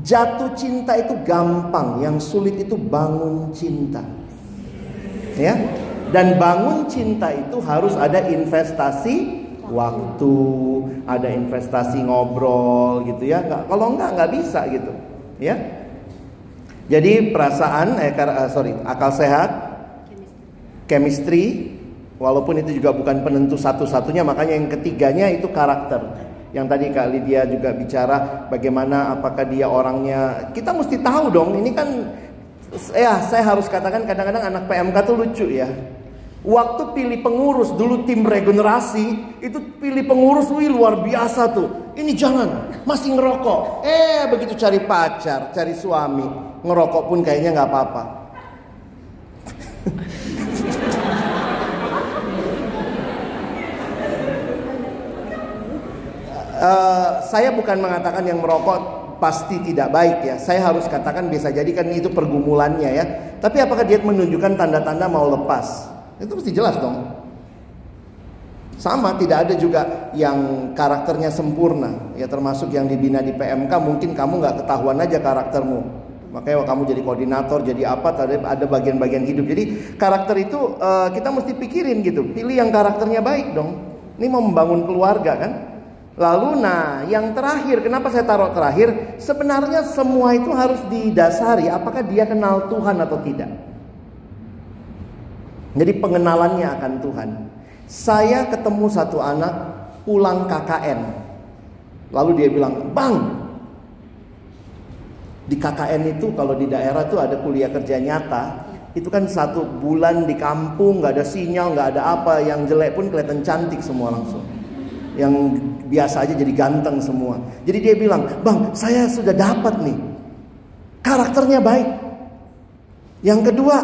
jatuh cinta itu gampang, yang sulit itu bangun cinta. Ya. Dan bangun cinta itu harus ada investasi waktu, ada investasi ngobrol gitu ya. Nggak, kalau nggak nggak bisa gitu. Ya. Jadi perasaan, eh, eh, sorry, akal sehat, chemistry, walaupun itu juga bukan penentu satu-satunya, makanya yang ketiganya itu karakter. Yang tadi Kak Lydia juga bicara bagaimana apakah dia orangnya, kita mesti tahu dong. Ini kan, ya saya harus katakan kadang-kadang anak PMK tuh lucu ya. Waktu pilih pengurus dulu tim regenerasi itu pilih pengurus wih luar biasa tuh. Ini jangan masih ngerokok. Eh begitu cari pacar, cari suami, ngerokok pun kayaknya nggak apa-apa. uh, saya bukan mengatakan yang merokok pasti tidak baik ya. Saya harus katakan bisa jadi kan itu pergumulannya ya. Tapi apakah dia menunjukkan tanda-tanda mau lepas? Itu mesti jelas dong. Sama tidak ada juga yang karakternya sempurna ya termasuk yang dibina di PMK mungkin kamu nggak ketahuan aja karaktermu makanya kamu jadi koordinator jadi apa ada bagian-bagian hidup jadi karakter itu uh, kita mesti pikirin gitu pilih yang karakternya baik dong ini mau membangun keluarga kan lalu nah yang terakhir kenapa saya taruh terakhir sebenarnya semua itu harus didasari apakah dia kenal Tuhan atau tidak jadi pengenalannya akan Tuhan. Saya ketemu satu anak pulang KKN. Lalu dia bilang, "Bang, di KKN itu kalau di daerah tuh ada kuliah kerja nyata, itu kan satu bulan di kampung nggak ada sinyal, nggak ada apa, yang jelek pun kelihatan cantik semua langsung. Yang biasa aja jadi ganteng semua. Jadi dia bilang, "Bang, saya sudah dapat nih. Karakternya baik. Yang kedua,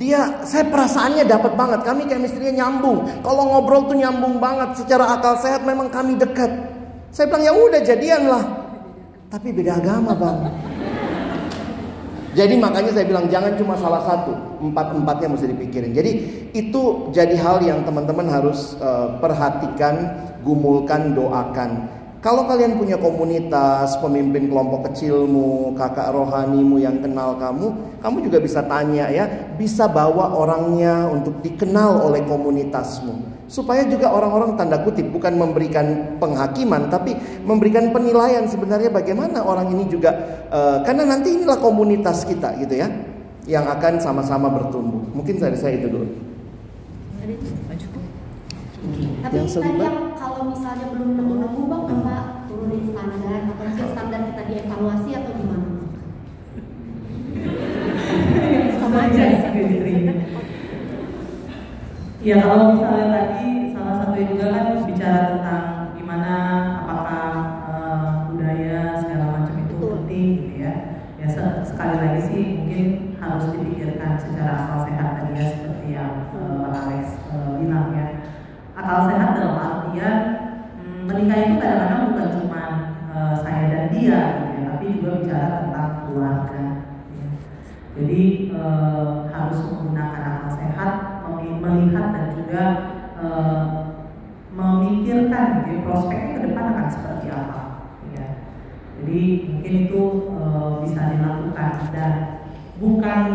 dia saya perasaannya dapat banget kami chemistry-nya nyambung kalau ngobrol tuh nyambung banget secara akal sehat memang kami dekat saya bilang ya udah jadian lah tapi beda agama bang jadi makanya saya bilang jangan cuma salah satu empat empatnya mesti dipikirin jadi itu jadi hal yang teman-teman harus uh, perhatikan gumulkan doakan kalau kalian punya komunitas, pemimpin kelompok kecilmu, kakak rohanimu yang kenal kamu, kamu juga bisa tanya ya, bisa bawa orangnya untuk dikenal oleh komunitasmu. Supaya juga orang-orang tanda kutip bukan memberikan penghakiman, tapi memberikan penilaian sebenarnya bagaimana orang ini juga, uh, karena nanti inilah komunitas kita gitu ya, yang akan sama-sama bertumbuh. Mungkin dari saya itu dulu. Tapi yang tadi yang kalau misalnya belum nemu-nemu bang, apa turunin standar atau mungkin standar kita dievaluasi atau gimana? aja. Ya kalau misalnya juga kan bicara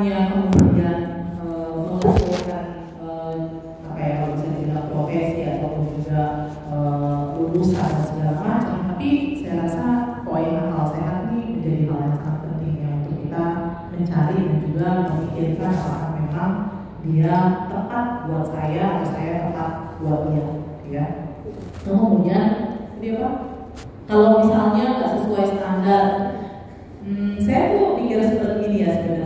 bukannya kemudian eh, mengusulkan eh, apa ya kalau bisa dibilang profesi ataupun juga eh, lulusan dan segala macam, tapi saya rasa poin akal sehat ini menjadi hal yang sangat penting ya untuk kita mencari dan juga memikirkan apakah memang dia tepat buat saya atau saya tepat buat dia ya. Kemudian dia apa? Kalau misalnya nggak sesuai standar hmm, saya tuh mikir seperti ini ya sebenarnya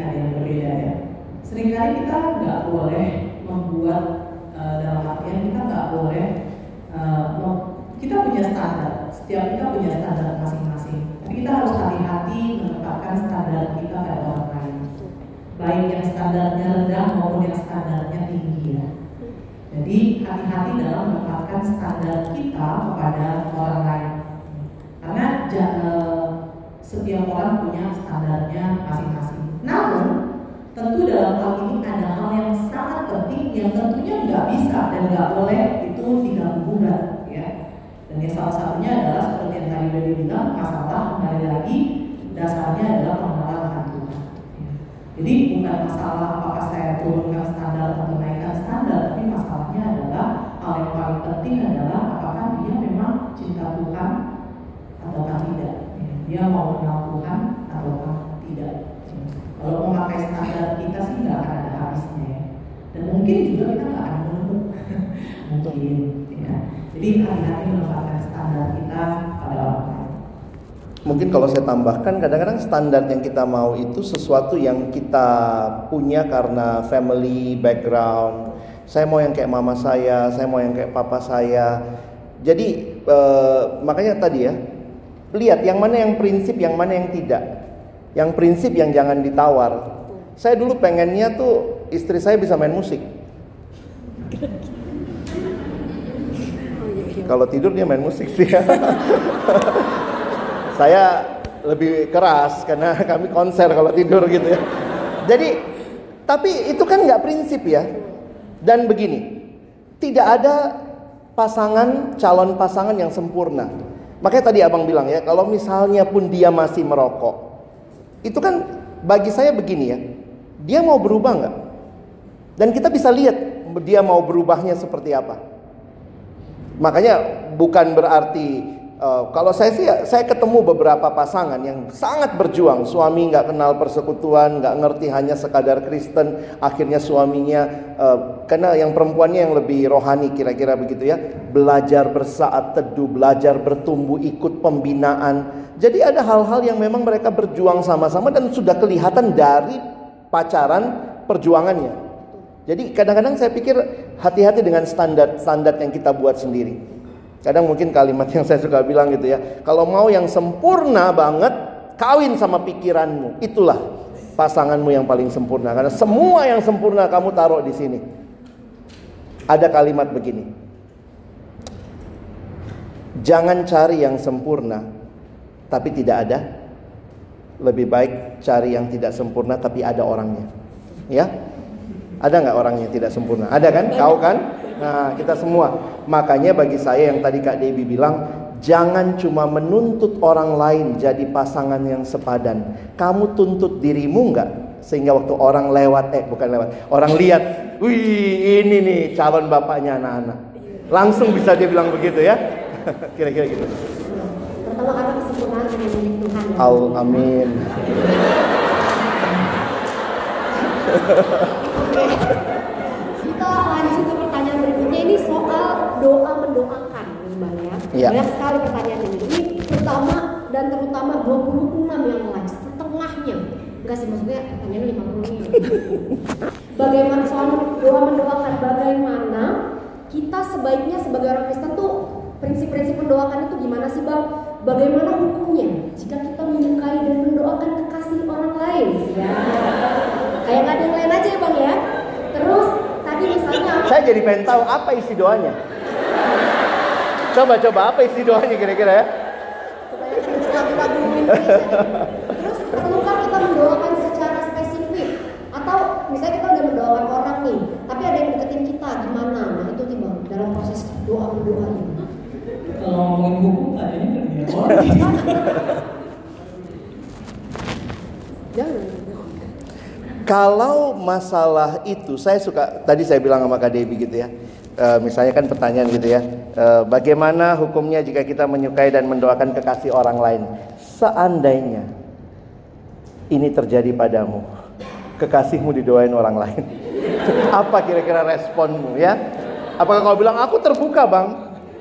ada yang berbeda ya. Seringkali kita nggak boleh membuat eh, dalam artian kita nggak boleh eh, mem- kita punya standar. Setiap kita punya standar masing-masing. Tapi kita harus hati-hati menempatkan standar kita pada orang lain. Baik yang standarnya rendah maupun yang standarnya tinggi ya. Jadi hati-hati dalam menempatkan standar kita kepada orang lain. Karena eh, setiap orang punya standarnya masing-masing. Namun tentu dalam hal ini ada hal yang sangat penting yang tentunya nggak bisa dan nggak boleh itu diganggu ya. Dan yang salah satunya adalah seperti yang tadi udah dibilang masalah kembali lagi dasarnya adalah pengenalan Tuhan. ya. Jadi bukan masalah apakah saya turunkan standar atau naikkan standar, tapi masalahnya adalah hal yang paling penting adalah apakah dia memang cinta Tuhan ataukah tidak. Ya, Dia mau kenal Tuhan ataukah tidak. Kalau mau pakai standar kita sih nggak akan ada habisnya ya. Dan mungkin juga kita nggak akan menemu. mungkin. Ya. Jadi hati-hati menempatkan standar kita pada orang lain. Mungkin kalau saya tambahkan kadang-kadang standar yang kita mau itu sesuatu yang kita punya karena family background. Saya mau yang kayak mama saya, saya mau yang kayak papa saya. Jadi eh, makanya tadi ya, lihat yang mana yang prinsip, yang mana yang tidak. Yang prinsip yang jangan ditawar. Saya dulu pengennya tuh istri saya bisa main musik. Kalau tidur dia main musik sih. saya lebih keras karena kami konser kalau tidur gitu ya. Jadi tapi itu kan nggak prinsip ya. Dan begini, tidak ada pasangan calon pasangan yang sempurna. Makanya tadi abang bilang ya, kalau misalnya pun dia masih merokok, itu kan bagi saya begini ya, dia mau berubah nggak? Dan kita bisa lihat dia mau berubahnya seperti apa. Makanya bukan berarti eh, kalau saya sih saya ketemu beberapa pasangan yang sangat berjuang, suami nggak kenal persekutuan, nggak ngerti hanya sekadar Kristen, akhirnya suaminya eh, karena yang perempuannya yang lebih rohani kira-kira begitu ya, belajar bersaat teduh, belajar bertumbuh, ikut pembinaan. Jadi ada hal-hal yang memang mereka berjuang sama-sama dan sudah kelihatan dari pacaran perjuangannya. Jadi kadang-kadang saya pikir hati-hati dengan standar-standar yang kita buat sendiri. Kadang mungkin kalimat yang saya suka bilang gitu ya. Kalau mau yang sempurna banget, kawin sama pikiranmu. Itulah pasanganmu yang paling sempurna. Karena semua yang sempurna kamu taruh di sini. Ada kalimat begini. Jangan cari yang sempurna, tapi tidak ada. Lebih baik cari yang tidak sempurna, tapi ada orangnya. Ya, ada nggak orang yang tidak sempurna? Ada kan? Kau kan? Nah, kita semua. Makanya bagi saya yang tadi Kak Debbie bilang, jangan cuma menuntut orang lain jadi pasangan yang sepadan. Kamu tuntut dirimu nggak? Sehingga waktu orang lewat, eh bukan lewat, orang lihat, wih ini nih calon bapaknya anak-anak. Langsung bisa dia bilang begitu ya. Kira-kira gitu. Pertama karena kesempurnaan milik Tuhan. Al amin. Kita lanjut ke pertanyaan berikutnya ini soal doa mendoakan nih Bang ya. Iya. Banyak sekali pertanyaan ini. Ini pertama dan terutama 26 yang live setengahnya Enggak sih maksudnya pertanyaannya 50 nih. Bagaimana soal doa mendoakan bagaimana kita sebaiknya sebagai orang Kristen tuh prinsip-prinsip mendoakan itu gimana sih bang? Bagaimana hukumnya jika kita menyukai dan mendoakan kekasih orang lain? Ya. Kayak nggak ada yang lain aja ya bang ya. Terus tadi misalnya Saya jadi pengen tahu apa isi doanya. Coba coba apa isi doanya kira-kira ya? Terus perlukah kita mendoakan secara spesifik? Atau misalnya kita udah mendoakan orang nih, tapi ada yang deketin kita gimana? Nah itu nih bang dalam proses doa mendoa ini. Kalau ngomongin hukum tadinya Kalau masalah itu, saya suka tadi saya bilang sama Kak Debbie gitu ya. E, misalnya kan pertanyaan gitu ya, e, bagaimana hukumnya jika kita menyukai dan mendoakan kekasih orang lain? Seandainya ini terjadi padamu, kekasihmu didoain orang lain. Apa kira-kira responmu ya? Apakah kau bilang aku terbuka bang?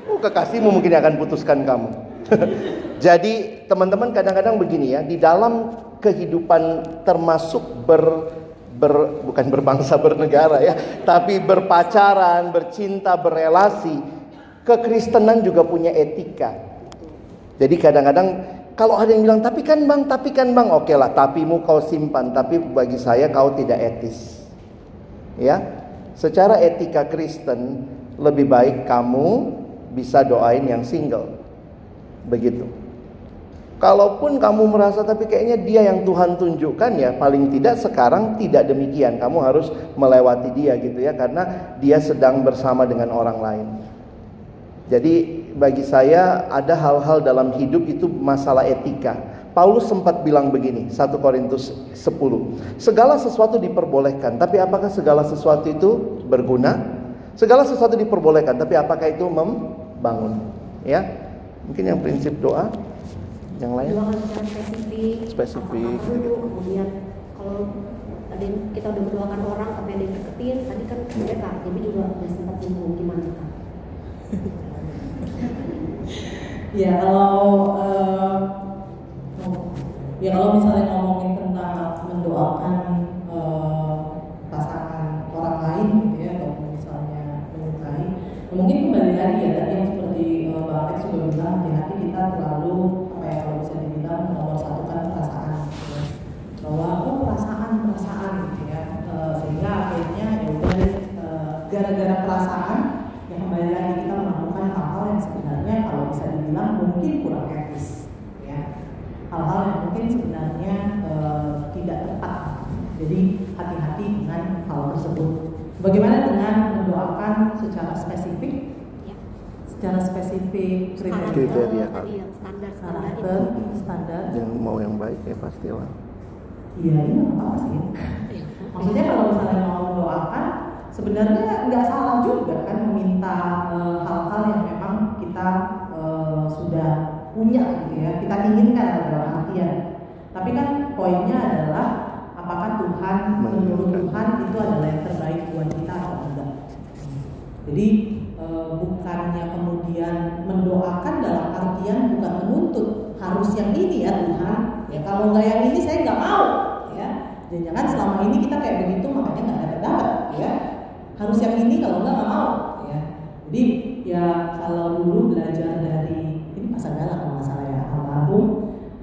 Oh, kekasihmu mungkin akan putuskan kamu. Jadi teman-teman kadang-kadang begini ya, di dalam kehidupan termasuk ber, ber bukan berbangsa bernegara ya, tapi berpacaran, bercinta, berelasi, kekristenan juga punya etika. Jadi kadang-kadang kalau ada yang bilang tapi kan bang, tapi kan bang, oke lah, tapimu kau simpan, tapi bagi saya kau tidak etis. Ya, secara etika Kristen lebih baik kamu bisa doain yang single. Begitu. Kalaupun kamu merasa tapi kayaknya dia yang Tuhan tunjukkan ya paling tidak sekarang tidak demikian. Kamu harus melewati dia gitu ya karena dia sedang bersama dengan orang lain. Jadi bagi saya ada hal-hal dalam hidup itu masalah etika. Paulus sempat bilang begini, 1 Korintus 10. Segala sesuatu diperbolehkan, tapi apakah segala sesuatu itu berguna? Segala sesuatu diperbolehkan, tapi apakah itu membangun? Ya. Mungkin yang prinsip doa yang lain Doakan secara spesifik. Spesifik, gitu. Kemudian kalau tadi kita udah mendoakan orang tapi ada yang deketin, tadi kan kak Debbie juga udah sempat singgung gimana kak? Ya kalau eh, oh, ya kalau misalnya ngomongin tentang mendoakan eh, pasangan orang lain gitu ya atau misalnya menyukai, ya mungkin kembali lagi ya tadi yang hati-hati kita terlalu apa ya kalau bisa dibilang nomor satu kan perasaan gitu ya. bahwa oh perasaan perasaan gitu ya Eh, sehingga akhirnya ya eh, gara-gara perasaan yang kembali lagi kita melakukan hal-hal yang sebenarnya kalau bisa dibilang mungkin kurang etis ya hal-hal yang mungkin sebenarnya eh, tidak tepat jadi hati-hati dengan hal tersebut bagaimana dengan mendoakan secara spesifik Ya. Secara spesifik Standar, Kriteria. eh, tadi yang standar karakter standar yang mau yang baik ya pastilah. iya ini nggak apa-apa sih Iya. Maksudnya kalau misalnya mau mendoakan, sebenarnya nggak salah juga kan meminta eh, hal-hal yang memang kita eh, sudah punya gitu ya, kita inginkan dalam artian. Tapi kan poinnya adalah apakah Tuhan menurut Tuhan itu adalah yang terbaik buat kita atau enggak. Jadi bukannya kemudian mendoakan dalam artian bukan menuntut harus yang ini ya Tuhan. Ya kalau nggak yang ini saya nggak mau ya. Jangan-jangan selama ini kita kayak begitu makanya nggak dapat dapat ya. Harus yang ini kalau nggak nggak mau ya. Jadi ya kalau dulu belajar dari ini Pak Sagala kalau nggak salah ya almarhum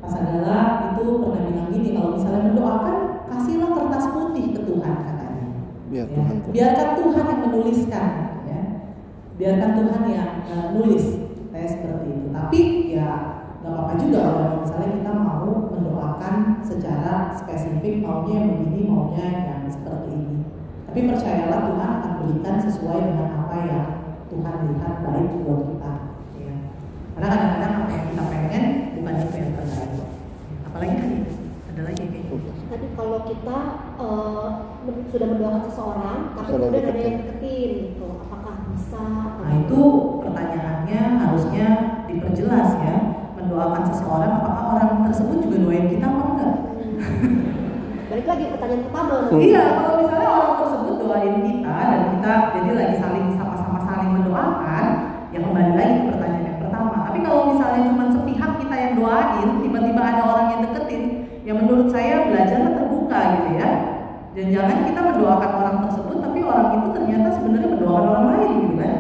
Pak Sagala itu pernah bilang gini kalau misalnya mendoakan kasihlah kertas putih ke Tuhan katanya. Biar Ya, Tuhan tuh. biarkan Tuhan yang menuliskan ya biarkan Tuhan yang eh, nulis kayak seperti itu. Tapi ya nggak apa-apa juga kalau misalnya kita mau mendoakan secara spesifik maunya yang begini maunya yang seperti ini. Tapi percayalah Tuhan akan berikan sesuai dengan apa yang Tuhan lihat baik buat kita. Ya. karena kadang-kadang apa yang kita pengen bukan itu yang terbaik. Apalagi tadi ada lagi kayak gitu? Tapi kalau kita men- sudah mendoakan seseorang, tapi Sudah kemudian ada yang deketin, gitu, bisa? Nah itu pertanyaannya harusnya diperjelas ya mendoakan seseorang apakah orang tersebut juga doain kita apa enggak? Balik lagi pertanyaan pertama. Hmm. Iya kalau misalnya orang tersebut doain kita dan kita jadi lagi saling sama-sama saling mendoakan ya kembali lagi ke pertanyaan yang pertama. Tapi kalau misalnya cuma sepihak kita yang doain tiba-tiba ada orang yang deketin ya menurut saya belajarlah terbuka ya. Dan jangan kita mendoakan orang tersebut, tapi orang itu ternyata sebenarnya mendoakan orang lain gitu kan.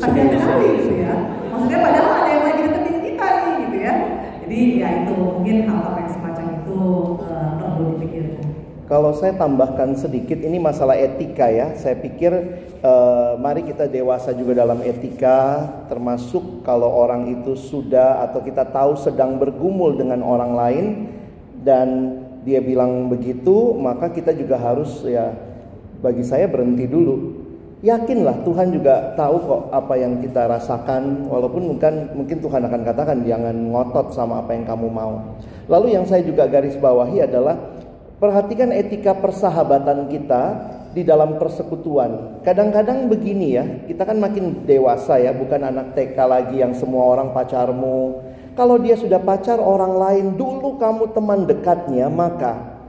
Kasihan sekali gitu ya. Maksudnya padahal ada yang lagi deketin kita nih gitu ya. Jadi ya itu mungkin hal-hal yang semacam itu uh, perlu dipikirkan. Kalau saya tambahkan sedikit, ini masalah etika ya. Saya pikir eh, mari kita dewasa juga dalam etika, termasuk kalau orang itu sudah atau kita tahu sedang bergumul dengan orang lain dan dia bilang begitu, maka kita juga harus ya bagi saya berhenti dulu. Yakinlah Tuhan juga tahu kok apa yang kita rasakan, walaupun mungkin mungkin Tuhan akan katakan jangan ngotot sama apa yang kamu mau. Lalu yang saya juga garis bawahi adalah Perhatikan etika persahabatan kita di dalam persekutuan. Kadang-kadang begini ya, kita kan makin dewasa ya, bukan anak TK lagi yang semua orang pacarmu. Kalau dia sudah pacar orang lain, dulu kamu teman dekatnya, maka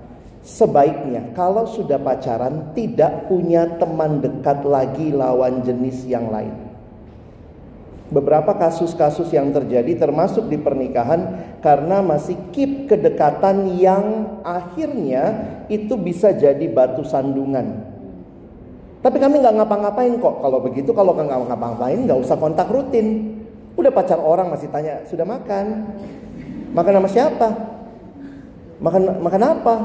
sebaiknya kalau sudah pacaran tidak punya teman dekat lagi lawan jenis yang lain beberapa kasus-kasus yang terjadi termasuk di pernikahan karena masih keep kedekatan yang akhirnya itu bisa jadi batu sandungan. Tapi kami nggak ngapa-ngapain kok. Kalau begitu kalau nggak ngapa-ngapain nggak usah kontak rutin. Udah pacar orang masih tanya sudah makan, makan sama siapa, makan makan apa?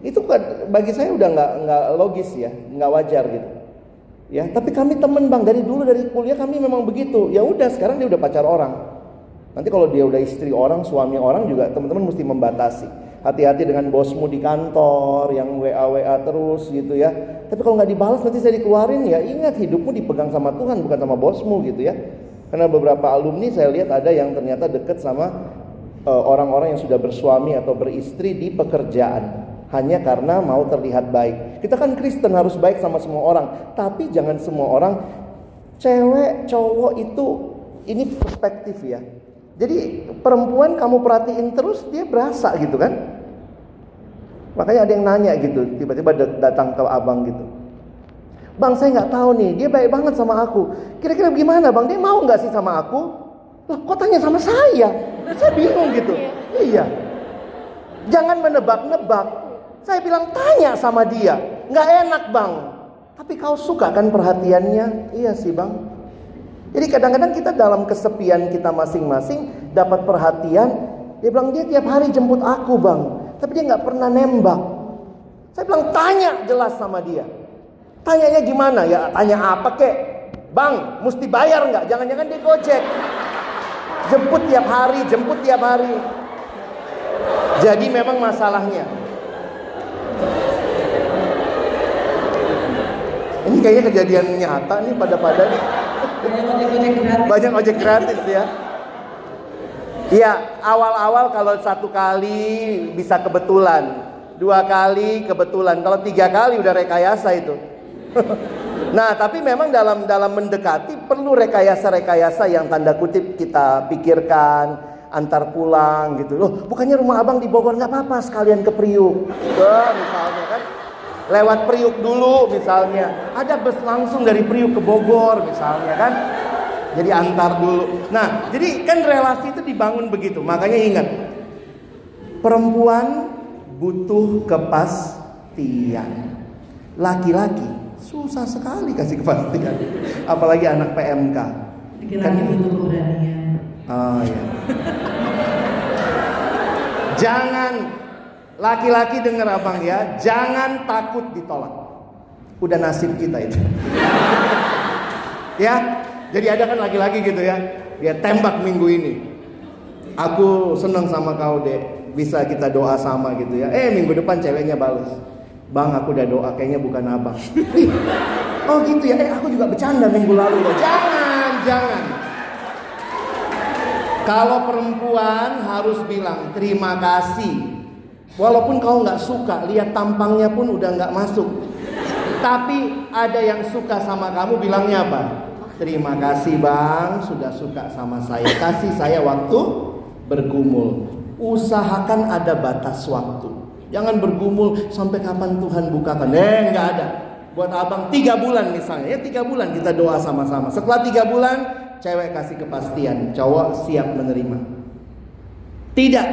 Itu bagi saya udah nggak nggak logis ya, nggak wajar gitu. Ya, tapi kami temen bang dari dulu dari kuliah kami memang begitu. Ya udah sekarang dia udah pacar orang. Nanti kalau dia udah istri orang, suami orang juga teman-teman mesti membatasi. Hati-hati dengan bosmu di kantor yang WA WA terus gitu ya. Tapi kalau nggak dibalas nanti saya dikeluarin ya ingat hidupmu dipegang sama Tuhan bukan sama bosmu gitu ya. Karena beberapa alumni saya lihat ada yang ternyata deket sama eh, orang-orang uh, yang sudah bersuami atau beristri di pekerjaan hanya karena mau terlihat baik. Kita kan Kristen harus baik sama semua orang, tapi jangan semua orang cewek, cowok itu ini perspektif ya. Jadi perempuan kamu perhatiin terus dia berasa gitu kan. Makanya ada yang nanya gitu, tiba-tiba datang ke abang gitu. Bang saya nggak tahu nih, dia baik banget sama aku. Kira-kira gimana bang? Dia mau nggak sih sama aku? Lah kok tanya sama saya? Saya bingung gitu. Iya. Jangan menebak-nebak. Saya bilang tanya sama dia, nggak enak bang. Tapi kau suka kan perhatiannya? Iya sih bang. Jadi kadang-kadang kita dalam kesepian kita masing-masing dapat perhatian. Dia bilang dia tiap hari jemput aku bang, tapi dia nggak pernah nembak. Saya bilang tanya jelas sama dia. Tanyanya gimana ya? Tanya apa kek? Bang, mesti bayar nggak? Jangan-jangan dia gojek. Jemput tiap hari, jemput tiap hari. Jadi memang masalahnya Ini kayaknya kejadian nyata nih pada-pada nih. Banyak ojek gratis ya. Iya, awal-awal kalau satu kali bisa kebetulan, dua kali kebetulan, kalau tiga kali udah rekayasa itu. nah, tapi memang dalam dalam mendekati perlu rekayasa-rekayasa yang tanda kutip kita pikirkan, antar pulang gitu. Loh bukannya rumah abang di Bogor nggak apa-apa sekalian ke Priuk? Wah, misalnya kan. Lewat Priuk dulu misalnya. Ada bus langsung dari Priuk ke Bogor misalnya kan. Jadi antar dulu. Nah jadi kan relasi itu dibangun begitu. Makanya ingat perempuan butuh kepastian. Laki-laki susah sekali kasih kepastian apalagi anak PMK kan butuh keberanian Oh ya. jangan laki-laki dengar abang ya, jangan takut ditolak. Udah nasib kita itu. ya, jadi ada kan laki-laki gitu ya, dia tembak minggu ini. Aku seneng sama kau deh, bisa kita doa sama gitu ya. Eh minggu depan ceweknya balas. Bang aku udah doa kayaknya bukan abang. oh gitu ya, eh aku juga bercanda minggu lalu loh. Jangan, jangan. Kalau perempuan harus bilang terima kasih. Walaupun kau nggak suka, lihat tampangnya pun udah nggak masuk. Tapi ada yang suka sama kamu bilangnya apa? Terima kasih bang, sudah suka sama saya. Kasih saya waktu bergumul. Usahakan ada batas waktu. Jangan bergumul sampai kapan Tuhan bukakan. Eh nggak ada. Buat abang tiga bulan misalnya, ya tiga bulan kita doa sama-sama. Setelah tiga bulan cewek kasih kepastian, cowok siap menerima. Tidak.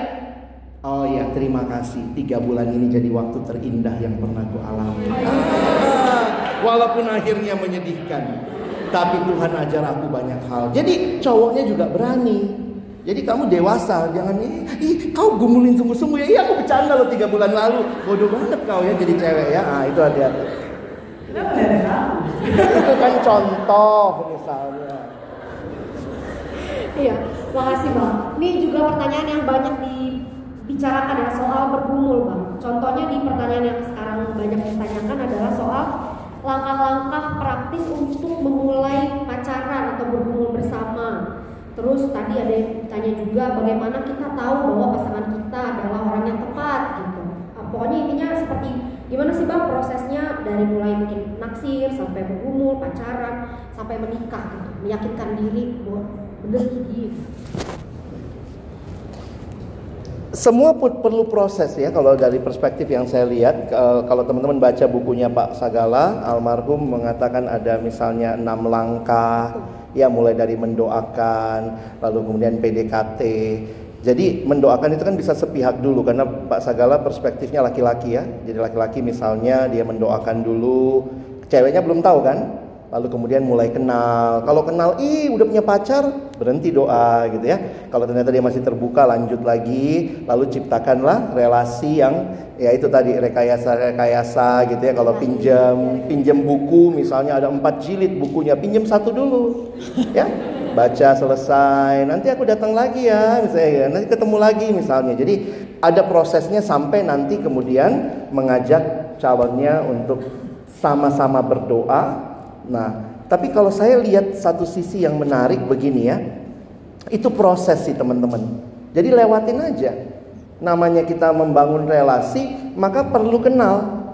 Oh ya, terima kasih. Tiga bulan ini jadi waktu terindah yang pernah ku alami. Ah, walaupun akhirnya menyedihkan, tapi Tuhan ajar aku banyak hal. Jadi cowoknya juga berani. Jadi kamu dewasa, jangan ih, ih kau gumulin sungguh-sungguh ya. Iya aku bercanda loh tiga bulan lalu. Bodoh banget kau ya jadi cewek ya. Ah itu hati-hati. Itu kan contoh misalnya. Iya, makasih bang. Ini juga pertanyaan yang banyak dibicarakan ya soal bergumul bang. Contohnya di pertanyaan yang sekarang banyak ditanyakan adalah soal langkah-langkah praktis untuk memulai pacaran atau bergumul bersama. Terus tadi ada yang tanya juga bagaimana kita tahu bahwa pasangan kita adalah orang yang tepat gitu. Ah, Pokoknya intinya seperti gimana sih bang prosesnya dari mulai mungkin naksir sampai bergumul, pacaran, sampai menikah gitu. Meyakinkan diri bahwa bener gini. Semua perlu proses ya kalau dari perspektif yang saya lihat kalau teman-teman baca bukunya Pak Sagala almarhum mengatakan ada misalnya enam langkah ya mulai dari mendoakan lalu kemudian PDKT jadi mendoakan itu kan bisa sepihak dulu karena Pak Sagala perspektifnya laki-laki ya. Jadi laki-laki misalnya dia mendoakan dulu ceweknya belum tahu kan lalu kemudian mulai kenal. Kalau kenal, ih udah punya pacar, berhenti doa gitu ya. Kalau ternyata dia masih terbuka, lanjut lagi, lalu ciptakanlah relasi yang ya itu tadi rekayasa-rekayasa gitu ya. Kalau pinjam pinjam buku, misalnya ada empat jilid bukunya, pinjam satu dulu, ya. Baca selesai, nanti aku datang lagi ya, misalnya ya. nanti ketemu lagi misalnya. Jadi ada prosesnya sampai nanti kemudian mengajak calonnya untuk sama-sama berdoa Nah, tapi kalau saya lihat satu sisi yang menarik begini ya, itu proses sih teman-teman. Jadi lewatin aja. Namanya kita membangun relasi, maka perlu kenal.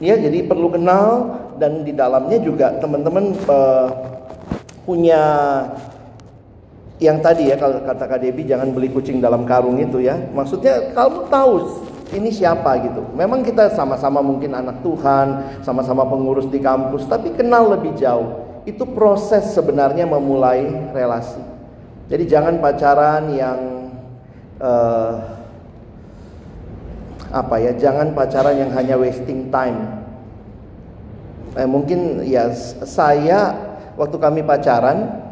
Ya, jadi perlu kenal dan di dalamnya juga teman-teman uh, punya yang tadi ya kalau kata Kak Debi jangan beli kucing dalam karung itu ya. Maksudnya kamu tahu ini siapa gitu. Memang kita sama-sama mungkin anak Tuhan, sama-sama pengurus di kampus, tapi kenal lebih jauh. Itu proses sebenarnya memulai relasi. Jadi jangan pacaran yang uh, apa ya, jangan pacaran yang hanya wasting time. Eh, mungkin ya saya waktu kami pacaran,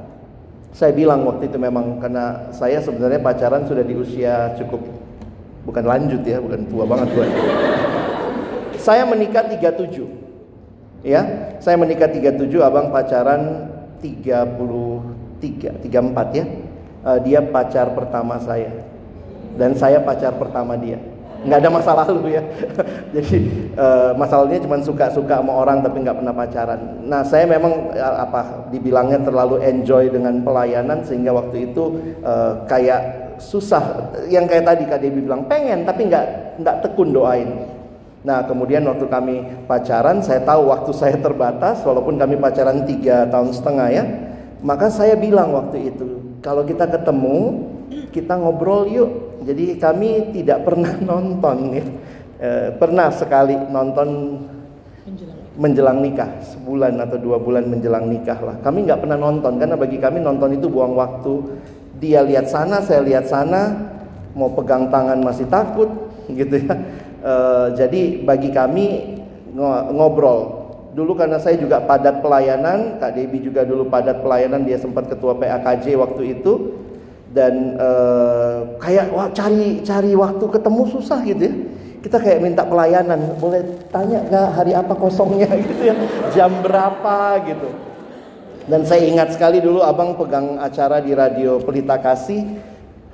saya bilang waktu itu memang karena saya sebenarnya pacaran sudah di usia cukup bukan lanjut ya, bukan tua banget tua. saya menikah 37. Ya, saya menikah 37, abang pacaran 33, 34 ya. Uh, dia pacar pertama saya. Dan saya pacar pertama dia. Nggak ada masa lalu ya. Jadi uh, masalahnya cuma suka-suka sama orang tapi nggak pernah pacaran. Nah saya memang uh, apa dibilangnya terlalu enjoy dengan pelayanan sehingga waktu itu uh, kayak susah. Yang kayak tadi Kak Debbie bilang pengen tapi nggak nggak tekun doain. Nah kemudian waktu kami pacaran saya tahu waktu saya terbatas walaupun kami pacaran tiga tahun setengah ya maka saya bilang waktu itu kalau kita ketemu kita ngobrol yuk. Jadi kami tidak pernah nonton ya. E, pernah sekali nonton menjelang nikah sebulan atau dua bulan menjelang nikah lah. Kami nggak pernah nonton karena bagi kami nonton itu buang waktu dia lihat sana, saya lihat sana, mau pegang tangan masih takut, gitu ya. E, jadi bagi kami ngobrol. Dulu karena saya juga padat pelayanan, Kak Debi juga dulu padat pelayanan, dia sempat ketua PAKJ waktu itu, dan e, kayak wah cari cari waktu ketemu susah gitu ya. Kita kayak minta pelayanan, boleh tanya nggak hari apa kosongnya gitu ya, jam berapa gitu. Dan saya ingat sekali dulu abang pegang acara di radio Pelita Kasih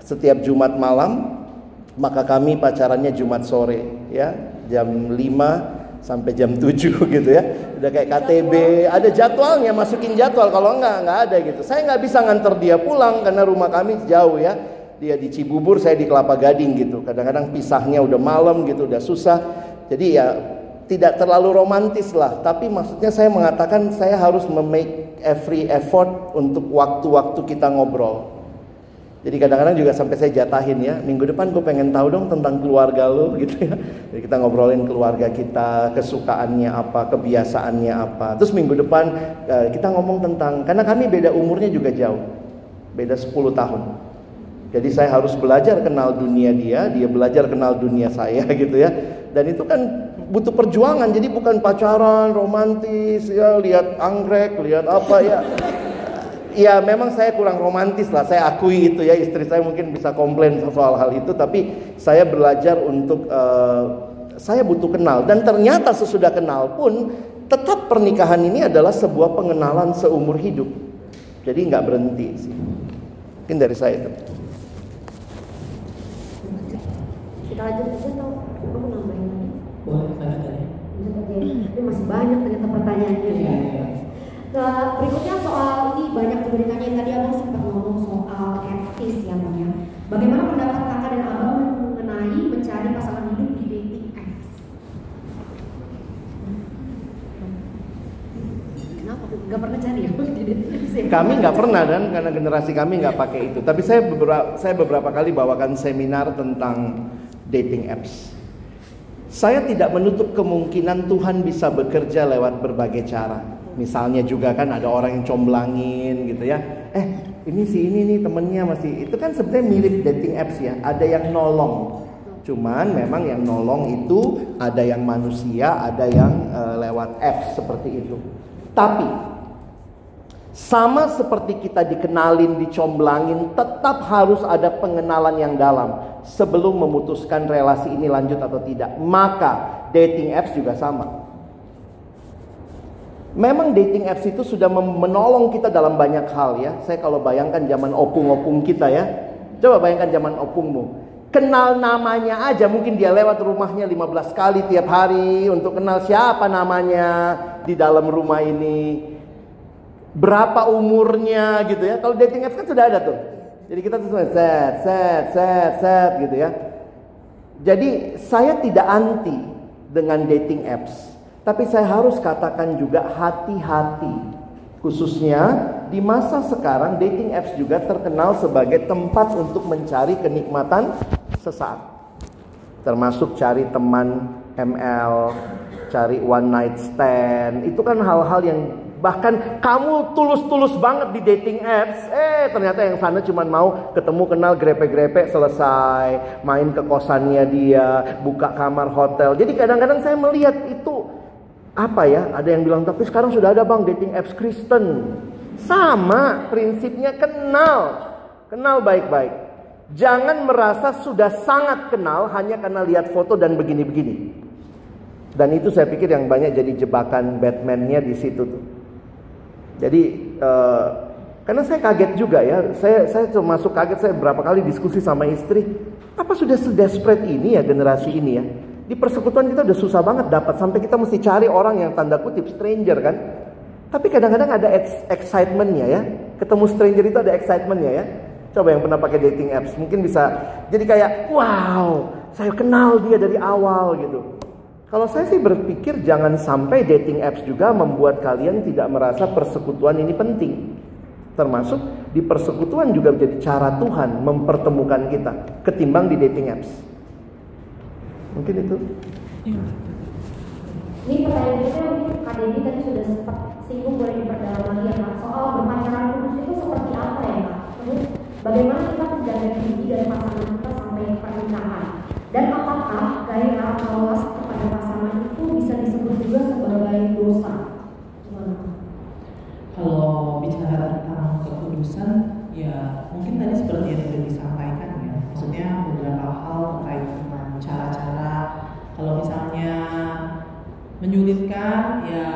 setiap Jumat malam, maka kami pacarannya Jumat sore ya, jam 5 sampai jam 7 gitu ya. Udah kayak KTB, ada jadwalnya, masukin jadwal. Kalau enggak, enggak ada gitu. Saya nggak bisa nganter dia pulang karena rumah kami jauh ya. Dia di Cibubur, saya di Kelapa Gading gitu. Kadang-kadang pisahnya udah malam gitu, udah susah. Jadi ya tidak terlalu romantis lah. Tapi maksudnya saya mengatakan saya harus memake every effort untuk waktu-waktu kita ngobrol. Jadi kadang-kadang juga sampai saya jatahin ya, minggu depan gue pengen tahu dong tentang keluarga lo gitu ya. Jadi kita ngobrolin keluarga kita, kesukaannya apa, kebiasaannya apa. Terus minggu depan eh, kita ngomong tentang, karena kami beda umurnya juga jauh. Beda 10 tahun. Jadi saya harus belajar kenal dunia dia, dia belajar kenal dunia saya gitu ya. Dan itu kan butuh perjuangan. Jadi bukan pacaran romantis ya, lihat anggrek, lihat apa ya. Ya memang saya kurang romantis lah, saya akui itu ya istri saya mungkin bisa komplain soal hal itu, tapi saya belajar untuk uh, saya butuh kenal dan ternyata sesudah kenal pun tetap pernikahan ini adalah sebuah pengenalan seumur hidup. Jadi nggak berhenti sih. Mungkin dari saya itu. Kita lanjut aja atau? Boleh lanjut aja. Ini masih banyak ternyata pertanyaannya. Iya, iya. Nah, berikutnya soal ini banyak juga ditanya tadi abang sempat ngomong soal etis ya bang ya. Bagaimana pendapat kakak dan abang mengenai mencari pasangan hidup di dating apps? Kenapa? Gak pernah cari ya di dating apps ya? Kami nggak pernah dan karena generasi kami nggak pakai itu. Tapi saya beberapa saya beberapa kali bawakan seminar tentang dating apps. Saya tidak menutup kemungkinan Tuhan bisa bekerja lewat berbagai cara. Misalnya juga kan ada orang yang comblangin gitu ya. Eh ini si ini nih temennya masih itu kan sebenarnya mirip dating apps ya. Ada yang nolong. Cuman memang yang nolong itu ada yang manusia, ada yang uh, lewat apps seperti itu. Tapi sama seperti kita dikenalin, dicomblangin, tetap harus ada pengenalan yang dalam sebelum memutuskan relasi ini lanjut atau tidak. Maka dating apps juga sama. Memang dating apps itu sudah menolong kita dalam banyak hal ya. Saya kalau bayangkan zaman opung-opung kita ya. Coba bayangkan zaman opungmu. Kenal namanya aja mungkin dia lewat rumahnya 15 kali tiap hari untuk kenal siapa namanya di dalam rumah ini. Berapa umurnya gitu ya. Kalau dating apps kan sudah ada tuh. Jadi kita tuh set, set, set, set gitu ya. Jadi saya tidak anti dengan dating apps. Tapi saya harus katakan juga hati-hati. Khususnya di masa sekarang dating apps juga terkenal sebagai tempat untuk mencari kenikmatan sesaat. Termasuk cari teman ML, cari one night stand. Itu kan hal-hal yang bahkan kamu tulus-tulus banget di dating apps, eh ternyata yang sana cuma mau ketemu kenal grepe-grepe selesai, main ke kosannya dia, buka kamar hotel. Jadi kadang-kadang saya melihat itu apa ya? Ada yang bilang tapi sekarang sudah ada bang dating apps Kristen. Sama prinsipnya kenal, kenal baik-baik. Jangan merasa sudah sangat kenal hanya karena lihat foto dan begini-begini. Dan itu saya pikir yang banyak jadi jebakan Batman-nya di situ tuh. Jadi uh, karena saya kaget juga ya, saya saya termasuk kaget saya berapa kali diskusi sama istri, apa sudah sedesperate ini ya generasi ini ya? Di persekutuan kita udah susah banget dapat sampai kita mesti cari orang yang tanda kutip stranger kan. Tapi kadang-kadang ada excitementnya ya. Ketemu stranger itu ada excitementnya ya. Coba yang pernah pakai dating apps mungkin bisa jadi kayak wow, saya kenal dia dari awal gitu. Kalau saya sih berpikir jangan sampai dating apps juga membuat kalian tidak merasa persekutuan ini penting. Termasuk di persekutuan juga menjadi cara Tuhan mempertemukan kita ketimbang di dating apps. Mungkin itu. Ini pertanyaan kita Kak Dedi tadi sudah sempat singgung boleh diperdalam lagi ya Kak Soal berpacaran kudus itu seperti apa ya Kak? Terus bagaimana kita menjaga diri dan pasangan kita sampai pernikahan? Dan apakah gairah awas kepada pasangan itu bisa disebut juga sebagai dosa? Gimana? Kalau bicara tentang kekudusan, ya mungkin tadi seperti yang sudah disampaikan ya. Maksudnya beberapa hal terkait dengan cara-cara kalau misalnya menyulitkan ya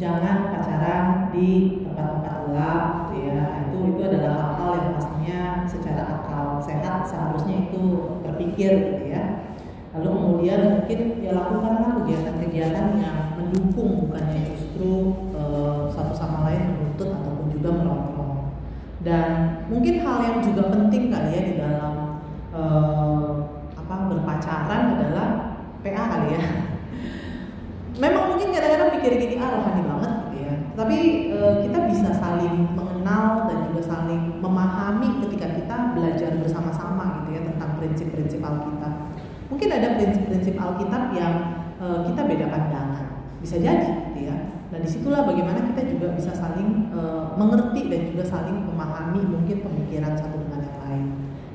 jangan pacaran di tempat-tempat gelap gitu ya itu itu adalah hal-hal yang pastinya secara akal sehat seharusnya itu berpikir gitu ya lalu kemudian mungkin ya lakukanlah kegiatan-kegiatan yang mendukung bukannya justru uh, satu sama lain menuntut ataupun juga merongrong dan mungkin hal yang juga penting kali ya di dalam uh, apa berpacaran adalah PA kali ya memang mungkin kadang-kadang pikir gini ah rohani banget gitu ya tapi e, kita bisa saling mengenal dan juga saling memahami ketika kita belajar bersama-sama gitu ya tentang prinsip-prinsip Alkitab mungkin ada prinsip-prinsip Alkitab yang e, kita beda pandangan bisa jadi gitu ya nah di situlah bagaimana kita juga bisa saling e, mengerti dan juga saling memahami mungkin pemikiran satu dengan yang lain.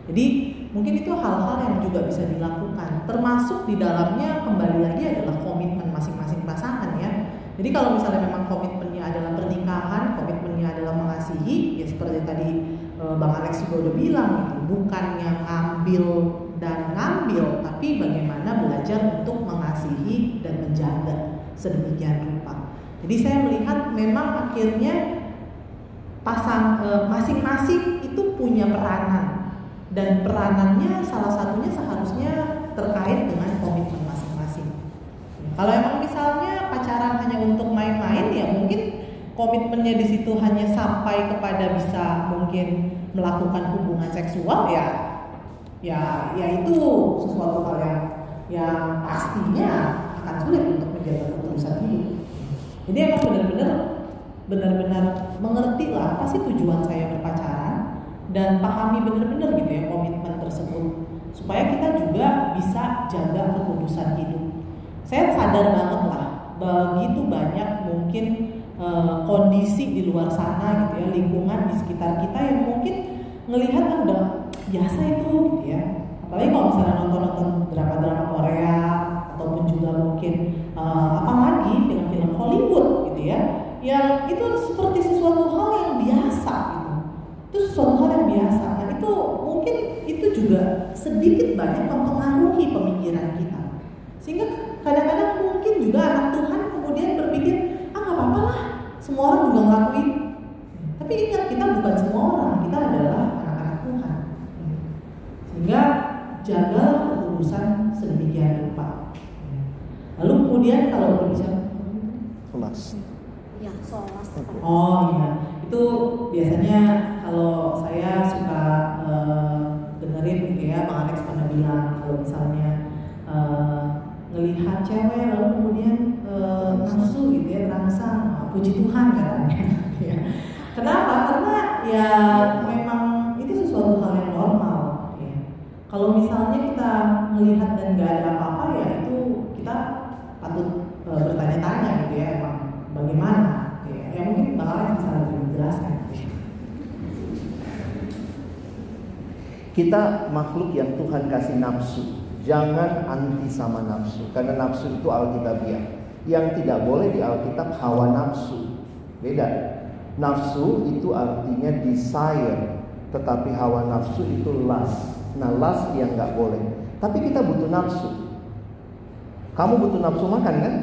Jadi mungkin itu hal-hal yang juga bisa dilakukan. Termasuk di dalamnya kembali lagi adalah komitmen masing-masing pasangan ya. Jadi kalau misalnya memang komitmennya adalah pernikahan, komitmennya adalah mengasihi, ya seperti tadi e, Bang Alex juga udah bilang itu bukannya ngambil dan ngambil, tapi bagaimana belajar untuk mengasihi dan menjaga sedemikian rupa. Jadi saya melihat memang akhirnya pasang e, masing-masing itu punya peranan dan peranannya salah satunya seharusnya terkait dengan komitmen masing-masing. Kalau emang misalnya pacaran hanya untuk main-main ya mungkin komitmennya di situ hanya sampai kepada bisa mungkin melakukan hubungan seksual ya ya ya itu sesuatu hal yang yang pastinya akan sulit untuk menjaga ketulusan ini. Jadi emang benar-benar benar-benar mengerti lah apa sih tujuan saya berpacaran dan pahami benar-benar gitu ya komitmen tersebut supaya kita juga bisa jaga kekudusan hidup saya sadar banget lah begitu banyak mungkin e, kondisi di luar sana gitu ya lingkungan di sekitar kita yang mungkin ngelihat kan udah biasa itu gitu ya. Apalagi kalau misalnya nonton-nonton drama-drama Korea ataupun juga mungkin e, apa lagi film-film Hollywood gitu ya yang itu seperti sesuatu hal yang biasa gitu. Itu sesuatu hal yang biasa. Nah itu mungkin itu juga sedikit banyak mempengaruhi pemikiran kita. Sehingga kadang-kadang mungkin juga anak Tuhan kemudian berpikir ah nggak apa-apa lah semua orang juga ngelakuin tapi ingat kita bukan semua orang kita adalah anak-anak Tuhan. Sehingga jaga ketulusan sedemikian rupa. Lalu kemudian kalau berbicara kelas. Ya, soal. Oh iya, itu biasanya kalau saya suka uh, dengerin gitu ya, Bang Alex pernah bilang kalau misalnya uh, ngelihat cewek lalu kemudian e, nafsu gitu ya terangsang puji Tuhan karena ya memang itu sesuatu hal yang normal ya. kalau misalnya kita melihat dan gak ada apa-apa ya itu kita patut e, bertanya-tanya gitu ya emang bagaimana ya, ya mungkin bang bisa lebih menjelaskan. Kita makhluk yang Tuhan kasih nafsu Jangan anti sama nafsu Karena nafsu itu alkitabiah. Yang tidak boleh di Alkitab hawa nafsu. Beda Nafsu itu artinya desire Tetapi hawa nafsu itu lust. Nah lust yang nggak boleh. Tapi kita butuh nafsu. Kamu butuh nafsu makan kan?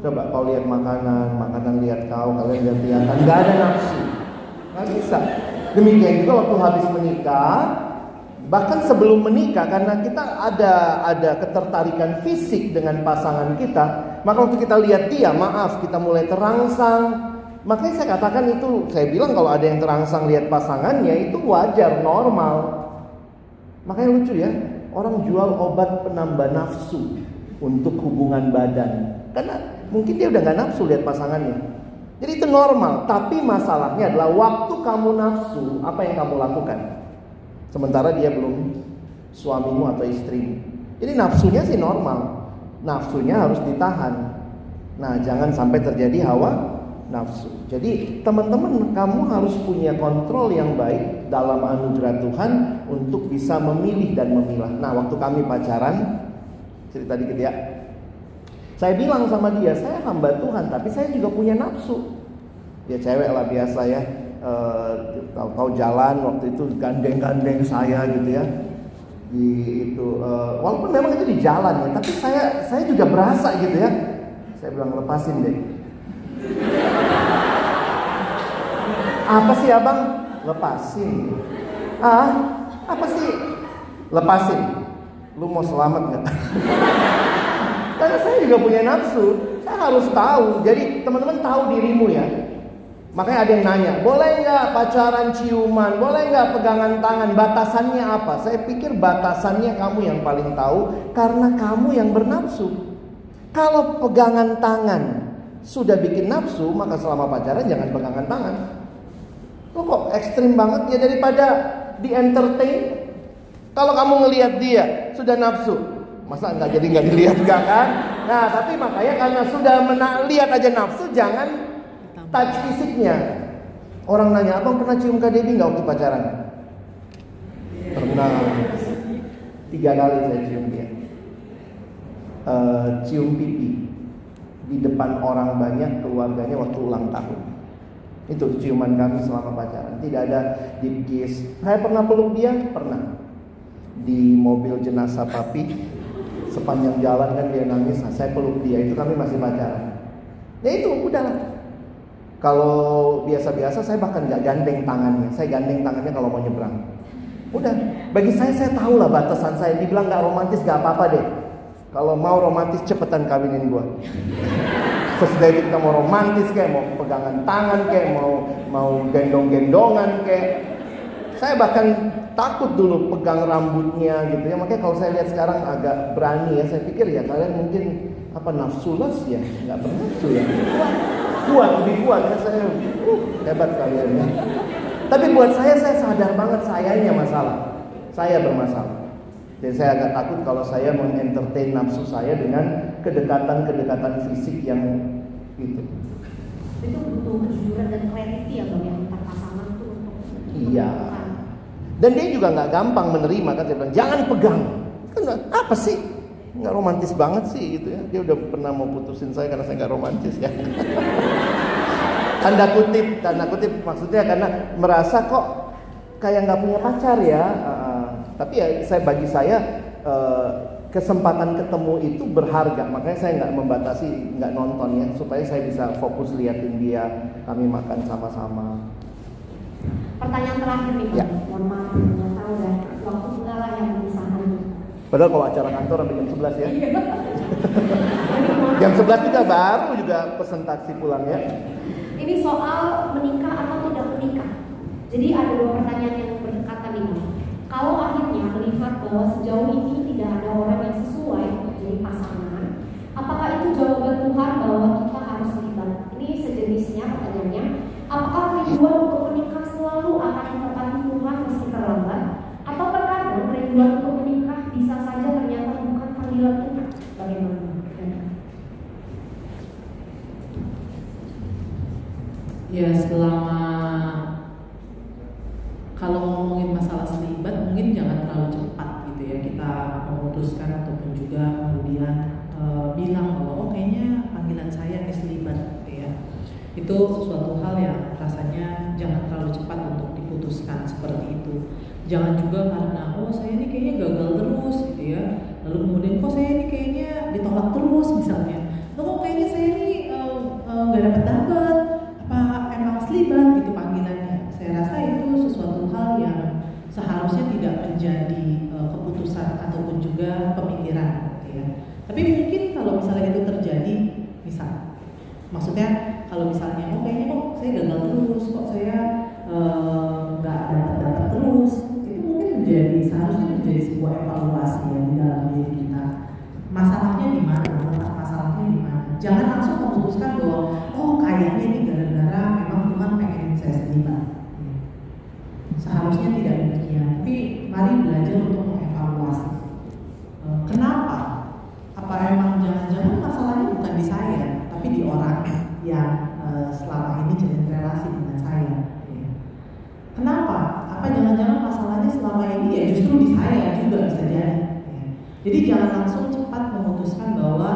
Coba kau lihat makanan Makanan lihat kau, kalian lihat lihatan Gak ada nafsu. Gak bisa. Demikian juga waktu habis menikah Bahkan sebelum menikah karena kita ada ada ketertarikan fisik dengan pasangan kita, maka waktu kita lihat dia, maaf, kita mulai terangsang. Makanya saya katakan itu, saya bilang kalau ada yang terangsang lihat pasangannya itu wajar, normal. Makanya lucu ya, orang jual obat penambah nafsu untuk hubungan badan. Karena mungkin dia udah nggak nafsu lihat pasangannya. Jadi itu normal, tapi masalahnya adalah waktu kamu nafsu, apa yang kamu lakukan? Sementara dia belum suamimu atau istrimu. Jadi nafsunya sih normal. Nafsunya harus ditahan. Nah, jangan sampai terjadi hawa nafsu. Jadi, teman-teman, kamu harus punya kontrol yang baik dalam anugerah Tuhan untuk bisa memilih dan memilah. Nah, waktu kami pacaran, cerita dikit ya. Saya bilang sama dia, saya hamba Tuhan, tapi saya juga punya nafsu. Dia cewek lah biasa ya uh, tahu-tahu jalan waktu itu gandeng-gandeng saya gitu ya di itu uh, walaupun memang itu di jalan ya tapi saya saya juga berasa gitu ya saya bilang lepasin deh apa sih abang? Lepasin. Ah? Apa sih? Lepasin. Lu mau selamat nggak? Karena saya juga punya nafsu. Saya harus tahu. Jadi teman-teman tahu dirimu ya. Makanya ada yang nanya, boleh nggak pacaran ciuman, boleh nggak pegangan tangan, batasannya apa? Saya pikir batasannya kamu yang paling tahu karena kamu yang bernafsu. Kalau pegangan tangan sudah bikin nafsu, maka selama pacaran jangan pegangan tangan. Lo kok ekstrim banget ya daripada di entertain. Kalau kamu ngelihat dia sudah nafsu, masa nggak jadi nggak dilihat nggak kan? Nah tapi makanya karena sudah lihat aja nafsu, jangan touch fisiknya. Orang nanya, abang pernah cium Kak Debbie nggak waktu pacaran? Pernah tiga kali saya cium dia. Eh, cium pipi di depan orang banyak keluarganya waktu ulang tahun. Itu ciuman kami selama pacaran. Tidak ada deep kiss. Saya pernah peluk dia, pernah. Di mobil jenazah papi, sepanjang jalan kan dia nangis. Nah, saya peluk dia. Itu kami masih pacaran. Ya itu udahlah. Kalau biasa-biasa saya bahkan nggak gandeng tangannya. Saya gandeng tangannya kalau mau nyebrang. Udah. Bagi saya saya tahu lah batasan saya. Dibilang nggak romantis nggak apa-apa deh. Kalau mau romantis cepetan kawinin gua. Sesudah itu kita mau romantis kayak mau pegangan tangan kayak mau mau gendong-gendongan kayak. Saya bahkan takut dulu pegang rambutnya gitu ya. Makanya kalau saya lihat sekarang agak berani ya saya pikir ya kalian mungkin apa nafsulas ya? Nggak bernafsu ya? Kuat lebih kuat ya saya. Uh, hebat kalian ya. Tapi buat saya saya sadar banget sayanya masalah. Saya bermasalah jadi saya agak takut kalau saya mengentertain nafsu saya dengan kedekatan-kedekatan fisik yang itu. Itu butuh kejujuran dan clarity ya bang yang antar pasangan tuh untuk Iya. Dan dia juga nggak gampang menerima kan saya bilang jangan pegang. Kan apa sih? Nggak romantis banget sih gitu ya. Dia udah pernah mau putusin saya karena saya nggak romantis ya. tanda kutip, tanda kutip maksudnya karena merasa kok kayak nggak punya pacar ya. Uh. Tapi ya saya bagi saya uh, kesempatan ketemu itu berharga. Makanya saya nggak membatasi nggak nonton ya supaya saya bisa fokus liatin dia. Kami makan sama-sama. Pertanyaan terakhir nih Ya. mohon maaf nggak tahu ya waktu segala yang memisahkan. Padahal kalau acara kantor sampai jam 11 ya. Ini Jam 11 juga baru juga pesen taksi pulang ya. Ini soal menikah atau tidak menikah. Jadi ada dua pertanyaan yang. Kalau akhirnya melihat bahwa sejauh ini tidak ada orang yang sesuai menjadi pasangan, apakah itu jawaban Tuhan bahwa kita harus terlibat? Ini sejenisnya pertanyaannya. Apakah kerinduan untuk menikah selalu akan ditepati Tuhan meski terlambat? Atau terkadang kerinduan untuk menikah bisa saja ternyata bukan panggilan Tuhan? Bagaimana? Ya selama kalau ngomongin masalah selibat mungkin jangan terlalu cepat gitu ya kita memutuskan ataupun juga kemudian e, bilang bahwa oh kayaknya panggilan saya ini selibat gitu ya itu sesuatu hal yang rasanya jangan terlalu cepat untuk diputuskan seperti itu jangan juga karena oh saya ini kayaknya gagal terus gitu ya. Lalu kemudian kok saya ini kayaknya ditolak terus misalnya. Loh, kok kayaknya saya ini eh, eh, nggak dapat dapat? Apa emang selibat gitu panggilannya. Saya rasa itu sesuatu hal yang seharusnya tidak menjadi eh, keputusan ataupun juga pemikiran gitu ya. Tapi mungkin kalau misalnya itu terjadi misal maksudnya kalau misalnya oh kayaknya kok saya gagal terus jadi jangan langsung cepat memutuskan bahwa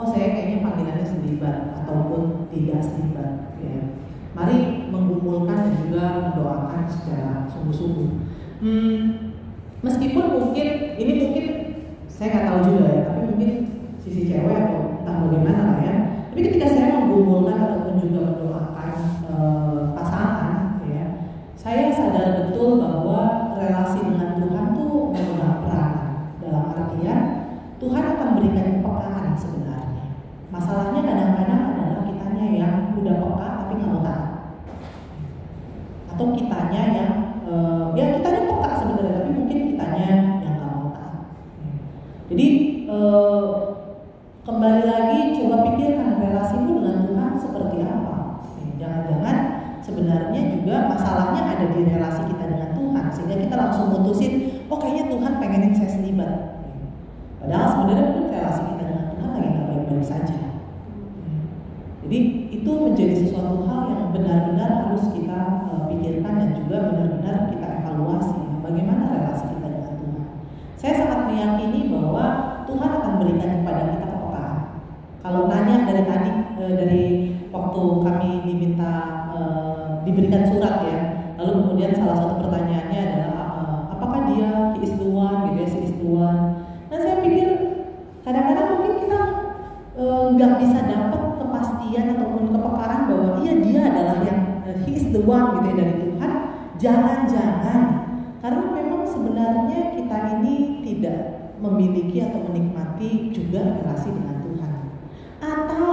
oh saya kayaknya panggilannya selibat ataupun tidak selibat ya. mari mengumpulkan dan juga mendoakan secara sungguh-sungguh hmm, meskipun mungkin ini mungkin saya nggak tahu juga ya tapi mungkin sisi cewek atau entah bagaimana lah ya tapi ketika saya mengumpulkan ataupun juga mendoakan eh, pasangan ya saya sadar betul bahwa relasi dengan Tuhan tuh memegang artian Tuhan akan berikan kepekaan sebenarnya masalahnya kadang-kadang adalah kitanya yang udah peka tapi nggak mau taat atau kitanya yang eh, ya kitanya peka sebenarnya tapi mungkin kitanya yang nggak mau taat jadi eh, kembali lagi coba pikirkan relasimu dengan Tuhan seperti apa. Jangan-jangan sebenarnya juga masalahnya ada di relasi kita dengan Tuhan sehingga kita langsung mutusin, oh kayaknya Tuhan pengenin saya selibat. Padahal sebenarnya mungkin relasi kita dengan Tuhan lagi nggak baik-baik saja. Jadi itu menjadi sesuatu hal yang benar-benar harus kita eh, pikirkan dan juga benar-benar kita evaluasi bagaimana relasi kita meyakini bahwa Tuhan akan berikan kepada kita kepekaan. Kalau nanya dari tadi eh, dari waktu kami diminta eh, diberikan surat ya, lalu kemudian salah satu pertanyaannya adalah apakah dia one gitu ya. Nah saya pikir kadang-kadang mungkin kita eh, nggak bisa dapat kepastian ataupun kepekaran bahwa iya dia adalah yang eh, he is the one gitu ya dari Tuhan. Jangan-jangan karena memang sebenarnya kita ini tidak memiliki atau menikmati juga relasi dengan Tuhan. Atau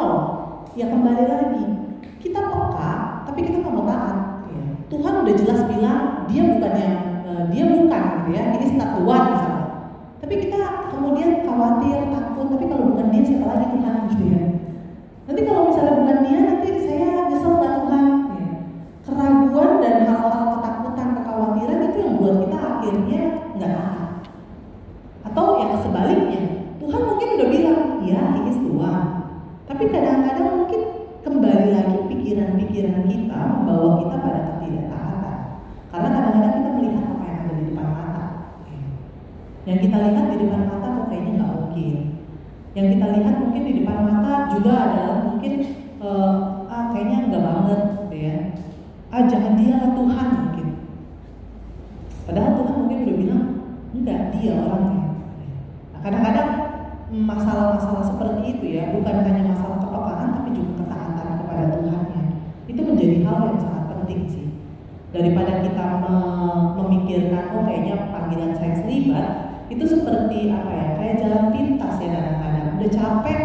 ya kembali lagi kita peka tapi kita nggak mau. Ya. Tuhan udah jelas bilang dia bukan yang eh, dia bukan gitu ya ini the one misalnya. Tapi kita kemudian khawatir takut tapi kalau bukan dia siapa lagi Tuhan gitu ya. Nanti kalau misalnya bukan dia nanti saya nyesel nggak Tuhan. Ya. Keraguan dan hal-hal ketakutan kekhawatiran itu yang buat kita akhirnya nggak. Atau yang sebaliknya, Yang kita lihat di depan mata kok kayaknya nggak mungkin. Yang kita lihat mungkin di depan mata juga adalah mungkin eh, ah kayaknya nggak banget, gitu ya. Ah jangan dia lah Tuhan mungkin. Padahal Tuhan mungkin udah bilang enggak dia orangnya. Nah, kadang-kadang masalah-masalah seperti itu ya bukan hanya masalah kepekaan tapi juga ketaatan kepada Tuhannya. Itu menjadi hal yang sangat penting sih. Daripada kita me- memikirkan oh kayaknya panggilan saya selibat itu seperti apa ya? Kayak jalan pintas ya kadang-kadang. Udah capek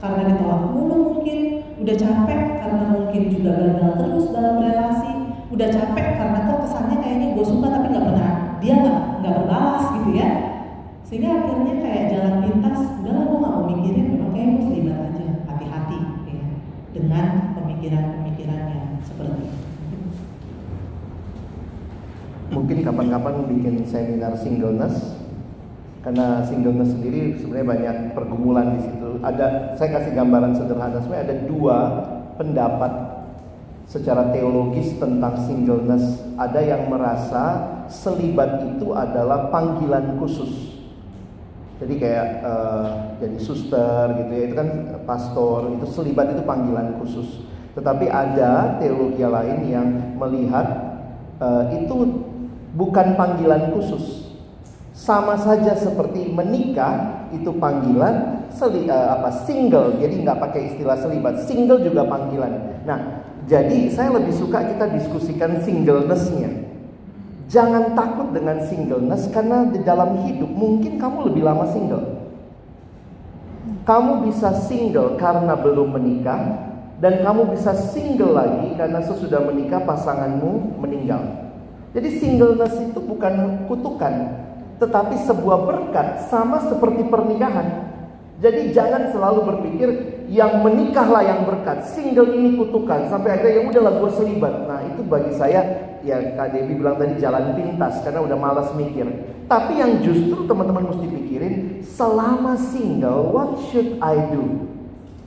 karena ditolak mulu mungkin. Udah capek karena mungkin juga gagal terus dalam relasi. Udah capek karena kok kesannya kayaknya gue suka tapi nggak pernah dia nggak nggak berbalas gitu ya. Sehingga akhirnya kayak jalan pintas udahlah gue nggak mau mikirin kayak gue selibat aja hati-hati ya dengan pemikiran-pemikiran seperti itu. Mungkin kapan-kapan bikin seminar singleness karena singleness sendiri sebenarnya banyak pergumulan di situ. Ada saya kasih gambaran sederhana sebenarnya ada dua pendapat secara teologis tentang singleness. Ada yang merasa selibat itu adalah panggilan khusus. Jadi kayak eh, jadi suster gitu ya, itu kan pastor, itu selibat itu panggilan khusus. Tetapi ada teologi lain yang melihat eh, itu bukan panggilan khusus. Sama saja seperti menikah itu panggilan seli, eh, apa single, jadi nggak pakai istilah selibat. Single juga panggilan. Nah, jadi saya lebih suka kita diskusikan singleness-nya. Jangan takut dengan singleness karena di dalam hidup mungkin kamu lebih lama single. Kamu bisa single karena belum menikah dan kamu bisa single lagi karena sesudah menikah pasanganmu meninggal. Jadi singleness itu bukan kutukan, tetapi sebuah berkat sama seperti pernikahan. Jadi jangan selalu berpikir yang menikahlah yang berkat, single ini kutukan sampai akhirnya ya udahlah gue selibat. Nah itu bagi saya ya Kak Dewi bilang tadi jalan pintas karena udah malas mikir. Tapi yang justru teman-teman mesti pikirin selama single what should I do?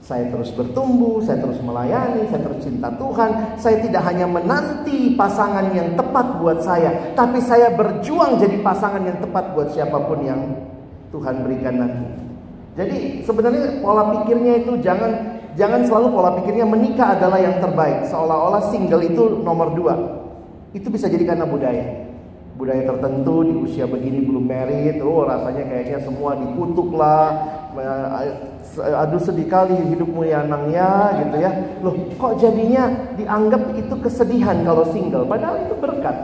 Saya terus bertumbuh, saya terus melayani, saya terus cinta Tuhan. Saya tidak hanya menanti pasangan yang tepat buat saya, tapi saya berjuang jadi pasangan yang tepat buat siapa pun yang Tuhan berikan nanti. Jadi sebenarnya pola pikirnya itu jangan jangan selalu pola pikirnya menikah adalah yang terbaik, seolah-olah single itu nomor dua. Itu bisa jadi karena budaya. Budaya tertentu di usia begini belum merit, oh rasanya kayaknya semua dikutuk lah, aduh sedih kali hidupmu ya nang ya gitu ya. Loh kok jadinya dianggap itu kesedihan kalau single? Padahal itu berkat.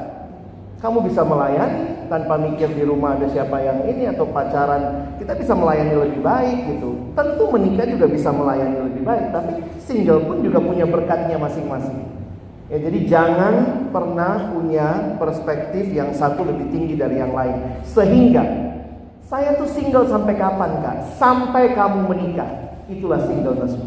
Kamu bisa melayani tanpa mikir di rumah ada siapa yang ini atau pacaran. Kita bisa melayani lebih baik gitu. Tentu menikah juga bisa melayani lebih baik tapi single pun juga punya berkatnya masing-masing ya jadi jangan pernah punya perspektif yang satu lebih tinggi dari yang lain sehingga saya tuh single sampai kapan kak? Sampai kamu menikah. Itulah singleness.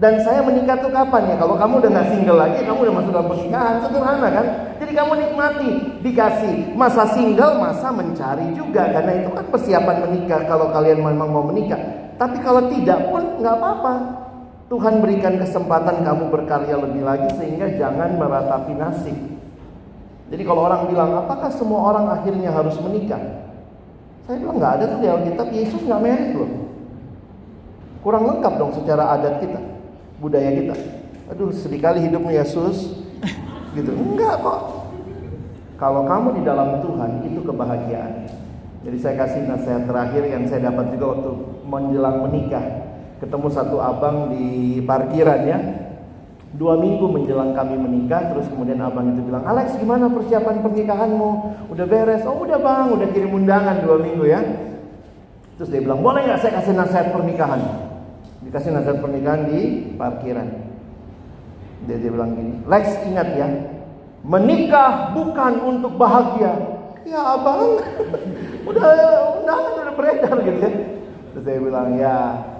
Dan saya menikah tuh kapan ya? Kalau kamu udah gak single lagi, kamu udah masuk dalam pernikahan. Sederhana kan? Jadi kamu nikmati, dikasih. Masa single, masa mencari juga. Karena itu kan persiapan menikah kalau kalian memang mau menikah. Tapi kalau tidak pun nggak apa-apa. Tuhan berikan kesempatan kamu berkarya lebih lagi sehingga jangan meratapi nasib. Jadi kalau orang bilang, apakah semua orang akhirnya harus menikah? Saya bilang nggak ada tuh di Alkitab Yesus nggak merit loh. Kurang lengkap dong secara adat kita, budaya kita. Aduh sedih kali hidupmu Yesus. Gitu. Enggak kok. Kalau kamu di dalam Tuhan itu kebahagiaan. Jadi saya kasih nasihat terakhir yang saya dapat juga waktu menjelang menikah. Ketemu satu abang di parkiran ya. Dua minggu menjelang kami menikah, terus kemudian abang itu bilang, Alex gimana persiapan pernikahanmu? Udah beres? Oh udah bang, udah kirim undangan dua minggu ya. Terus dia bilang, boleh nggak saya kasih nasihat pernikahan? Dikasih nasihat pernikahan di parkiran. Dia, dia bilang gini, Lex ingat ya, menikah bukan untuk bahagia. Ya abang, udah undangan udah beredar gitu ya. Terus dia bilang, ya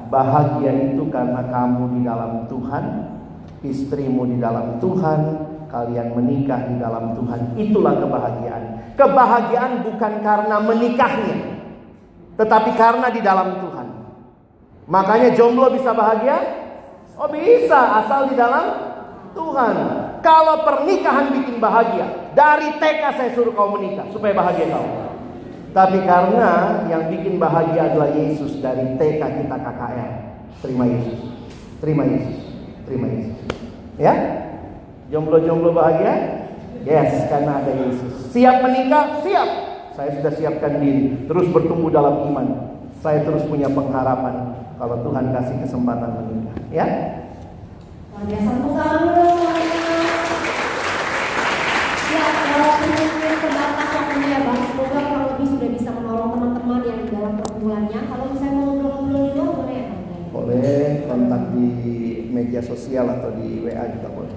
bahagia itu karena kamu di dalam Tuhan, istrimu di dalam Tuhan, kalian menikah di dalam Tuhan. Itulah kebahagiaan. Kebahagiaan bukan karena menikahnya, tetapi karena di dalam Tuhan. Makanya jomblo bisa bahagia? Oh bisa, asal di dalam Tuhan. Kalau pernikahan bikin bahagia, dari TK saya suruh kau menikah supaya bahagia kau. Tapi karena yang bikin bahagia adalah Yesus dari TK kita KKR. Terima Yesus. Terima Yesus. Terima Yesus. Ya? Jomblo-jomblo bahagia? Yes, karena ada Yesus. Siap menikah? Siap. Saya sudah siapkan diri. Terus bertumbuh dalam iman. Saya terus punya pengharapan kalau Tuhan kasih kesempatan menikah. Ya? Dulu semuanya. Ya, mungkin terbatas waktunya ya Bang, semoga kurang lebih sudah bisa menolong teman-teman yang di dalam pergumulannya. Kalau misalnya mau ngobrol-ngobrol di luar boleh ya Bang? Boleh kontak di media sosial atau di WA juga boleh.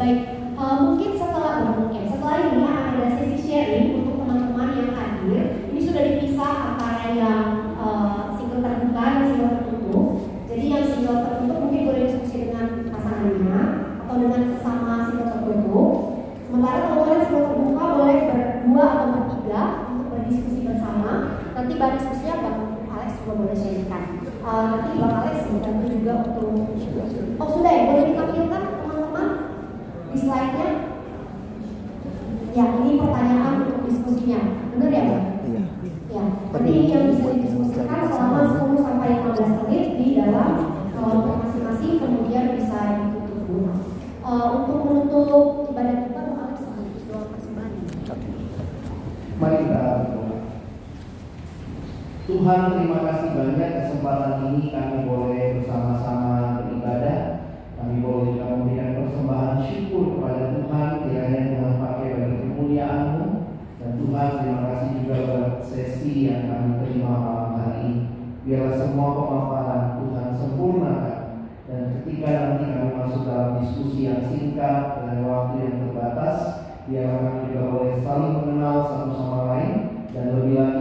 Baik, eh, mungkin setelah bukan mungkin setelah ini akan ada sesi sharing untuk teman-teman yang hadir. Ini sudah dipisah antara yang eh, single terbuka dan single tertutup. Jadi yang single tertutup mungkin boleh diskusi dengan pasangannya atau dengan sesama single tertutup. Sementara teman-teman single terbuka boleh berdua atau bertiga untuk berdiskusi bersama. Nanti bahan diskusinya Bang Alex juga boleh sharingkan. Eh, nanti Bang Alex membantu juga untuk Oh sudah ya, boleh ditampilkan teman-teman di slide-nya? Ya, ini pertanyaan untuk diskusinya. Benar ya, Bang? Iya. Ya, nanti yang bisa didiskusikan selama 10 sampai 15 menit di dalam kelompok masing-masing, kemudian bisa ditutup dulu. Eh, untuk menutup ibadah kita, Alex sekaligus doa persembahan. Mari kita berdoa. Tuhan terima kasih banyak kesempatan ini kami boleh saling mengenal satu sama lain dan lebih lagi